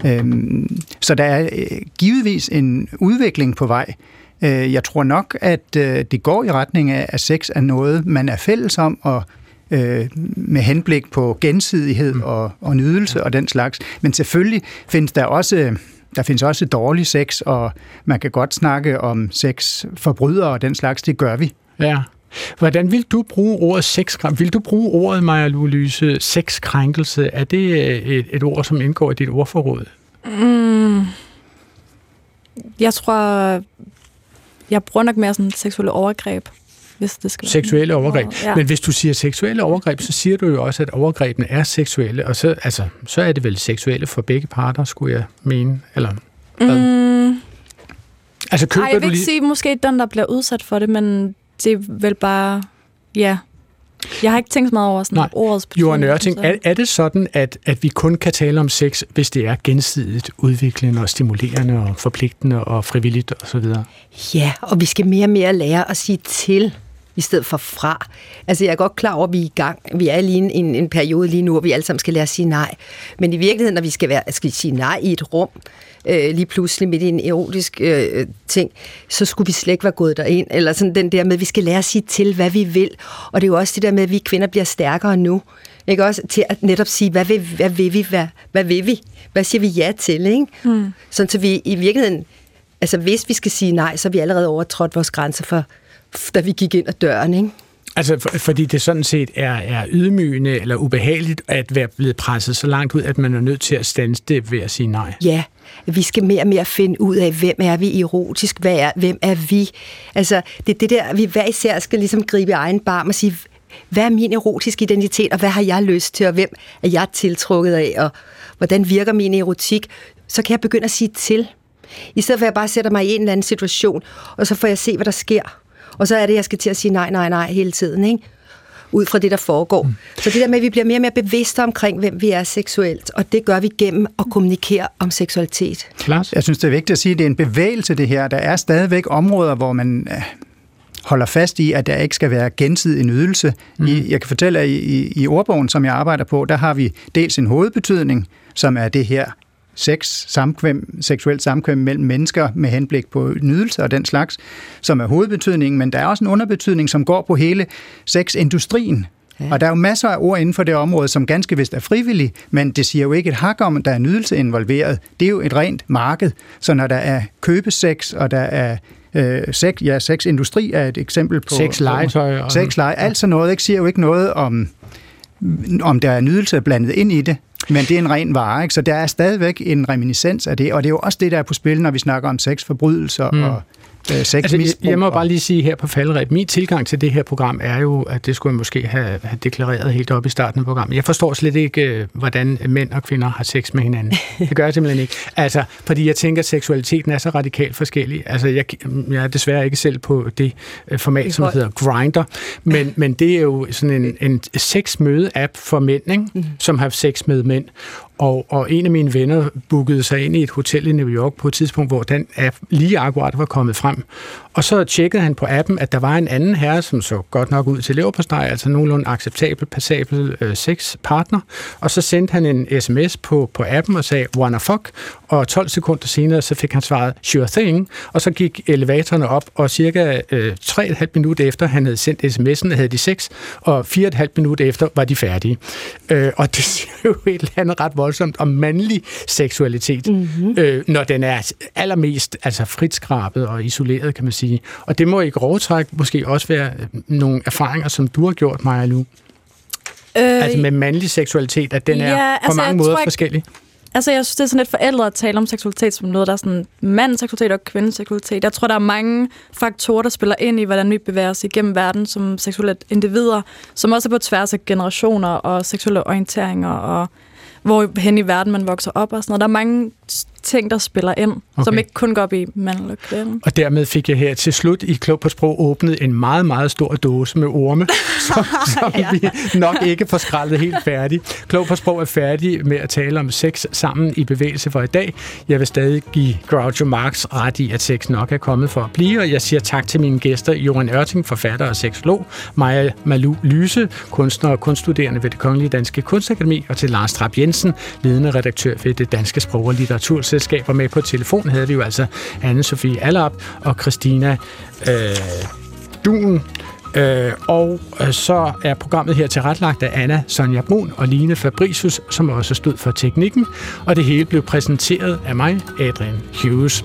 Øhm, Så der er øh, givetvis en udvikling på vej. Øh, Jeg tror nok, at øh, det går i retning af, at sex er noget, man er fælles om, og øh, med henblik på gensidighed og, og nydelse og den slags. Men selvfølgelig findes der også der findes også dårlig sex, og man kan godt snakke om sexforbrydere og den slags. Det gør vi. Ja. Hvordan vil du bruge ordet sexkrænkelse? Vil du bruge ordet, Maja Louise, sexkrænkelse? Er det øh, et, et ord, som indgår i dit ordforråd? Mm, jeg tror, jeg bruger nok mere sådan seksuelle overgreb, hvis det skal. Seksuelle overgreb. Ja. Men hvis du siger seksuelle overgreb, så siger du jo også, at overgrebene er seksuelle, og så, altså, så er det vel seksuelle for begge parter, skulle jeg mene. Eller, hvad? Mm, altså, køber ej, jeg du vil ikke lige... sige måske den, der bliver udsat for det, men det er vel bare, ja. Jeg har ikke tænkt så meget over sådan Nej. ordets Johan betydning, Ørting, så- er, er det sådan, at, at vi kun kan tale om sex, hvis det er gensidigt udviklende og stimulerende og forpligtende og frivilligt osv.? Ja, og vi skal mere og mere lære at sige til, i stedet for fra. Altså, jeg er godt klar over, at vi er i gang. Vi er lige i en, en periode lige nu, hvor vi alle sammen skal lære at sige nej. Men i virkeligheden, når vi skal, være, skal sige nej i et rum, øh, lige pludselig midt i en erotisk øh, ting, så skulle vi slet ikke være gået derind. Eller sådan den der med, at vi skal lære at sige til, hvad vi vil. Og det er jo også det der med, at vi kvinder bliver stærkere nu. Ikke også? Til at netop sige, hvad vil, hvad vil vi? Hvad, hvad vil vi? Hvad siger vi ja til? Ikke? Mm. Sådan så vi i virkeligheden, altså hvis vi skal sige nej, så er vi allerede overtrådt vores grænser for, da vi gik ind ad døren, ikke? Altså, for, fordi det sådan set er, er ydmygende eller ubehageligt at være blevet presset så langt ud, at man er nødt til at standse det ved at sige nej. Ja, vi skal mere og mere finde ud af, hvem er vi erotisk, hvad er, hvem er vi? Altså, det er det der, vi hver især skal ligesom gribe i egen barm og sige, hvad er min erotiske identitet, og hvad har jeg lyst til, og hvem er jeg tiltrukket af, og hvordan virker min erotik? Så kan jeg begynde at sige til. I stedet for at jeg bare sætter mig i en eller anden situation, og så får jeg se, hvad der sker. Og så er det, jeg skal til at sige nej, nej, nej hele tiden, ikke? Ud fra det, der foregår. Mm. Så det der med, at vi bliver mere og mere bevidste omkring, hvem vi er seksuelt, og det gør vi gennem at kommunikere om seksualitet. Lars? Jeg synes, det er vigtigt at sige, at det er en bevægelse, det her. Der er stadigvæk områder, hvor man øh, holder fast i, at der ikke skal være gensidig nydelse. Mm. I, jeg kan fortælle, at i, i, i ordbogen, som jeg arbejder på, der har vi dels en hovedbetydning, som er det her sex, samkvem, seksuelt samkvem mellem mennesker med henblik på nydelse og den slags, som er hovedbetydningen, men der er også en underbetydning, som går på hele sexindustrien. Ja. Og der er jo masser af ord inden for det område, som ganske vist er frivillige, men det siger jo ikke et hak om, at der er nydelse involveret. Det er jo et rent marked, så når der er købesex, og der er øh, sex, ja, sexindustri er et eksempel på... Sexlegetøj og- Sexleje, alt sådan noget, ikke, siger jo ikke noget om, om der er nydelse blandet ind i det, men det er en ren vare, ikke? så der er stadigvæk en reminiscens af det, og det er jo også det, der er på spil, når vi snakker om sexforbrydelser Mm. og, øh, sexmisbrug. Altså, jeg, jeg må bare lige sige her på falderet, min tilgang til det her program er jo, at det skulle jeg måske have, have deklareret helt op i starten af programmet. Jeg forstår slet ikke, øh, hvordan mænd og kvinder har sex med hinanden. Det gør jeg simpelthen ikke. Altså, fordi jeg tænker, at seksualiteten er så radikalt forskellig. Altså, jeg, jeg er desværre ikke selv på det øh, format, som hedder Grinder, men, men det er jo sådan en, en sex-møde-app for mænd, ikke? Mm. som har sex med mænd. Og, og en af mine venner bookede sig ind i et hotel i New York på et tidspunkt, hvor den app lige akkurat var kommet frem. Og så tjekkede han på appen, at der var en anden herre, som så godt nok ud til leverpostej, altså nogenlunde acceptabel, passabel øh, sexpartner. Og så sendte han en sms på, på appen og sagde, wanna fuck? Og 12 sekunder senere, så fik han svaret, sure thing. Og så gik elevatorerne op, og cirka øh, 3,5 minutter efter, han havde sendt sms'en, havde de sex, og 4,5 minutter efter var de færdige. Øh, og det siger jo et eller andet ret voldsomt om mandlig seksualitet, mm-hmm. øh, når den er allermest altså fritskrabet og isoleret, kan man sige. Og det må i grove træk måske også være nogle erfaringer, som du har gjort, Maja Lu. Øh, altså med mandlig seksualitet, at den ja, er på altså, mange jeg måder ikke- forskellig. Altså, jeg synes, det er sådan lidt forældre at tale om seksualitet som noget, der er sådan mandens seksualitet og kvindens seksualitet. Jeg tror, der er mange faktorer, der spiller ind i, hvordan vi bevæger os igennem verden som seksuelle individer, som også er på tværs af generationer og seksuelle orienteringer og hvor hen i verden man vokser op og sådan noget. Der er mange ting, der spiller ind, okay. som ikke kun går op i mand eller kvinde. Og dermed fik jeg her til slut i Klog på Sprog åbnet en meget, meget stor dåse med orme, som, som ja. vi nok ikke får skrællet helt færdig. Klog på Sprog er færdig med at tale om sex sammen i bevægelse for i dag. Jeg vil stadig give Groucho Marx ret i, at sex nok er kommet for at blive, og jeg siger tak til mine gæster, Johan Ørting, forfatter og seksolog, Maja Malu Lyse, kunstner og kunststuderende ved det Kongelige Danske Kunstakademi, og til Lars Trapp Jensen, ledende redaktør ved det Danske Sprog- og Litteraturselskab selskaber med på telefon havde vi jo altså Anne-Sophie Allap og Christina øh, Duen. Øh, og øh, så er programmet her tilretlagt af Anna Sonja Brun og Line Fabricius, som også stod for teknikken. Og det hele blev præsenteret af mig, Adrian Hughes.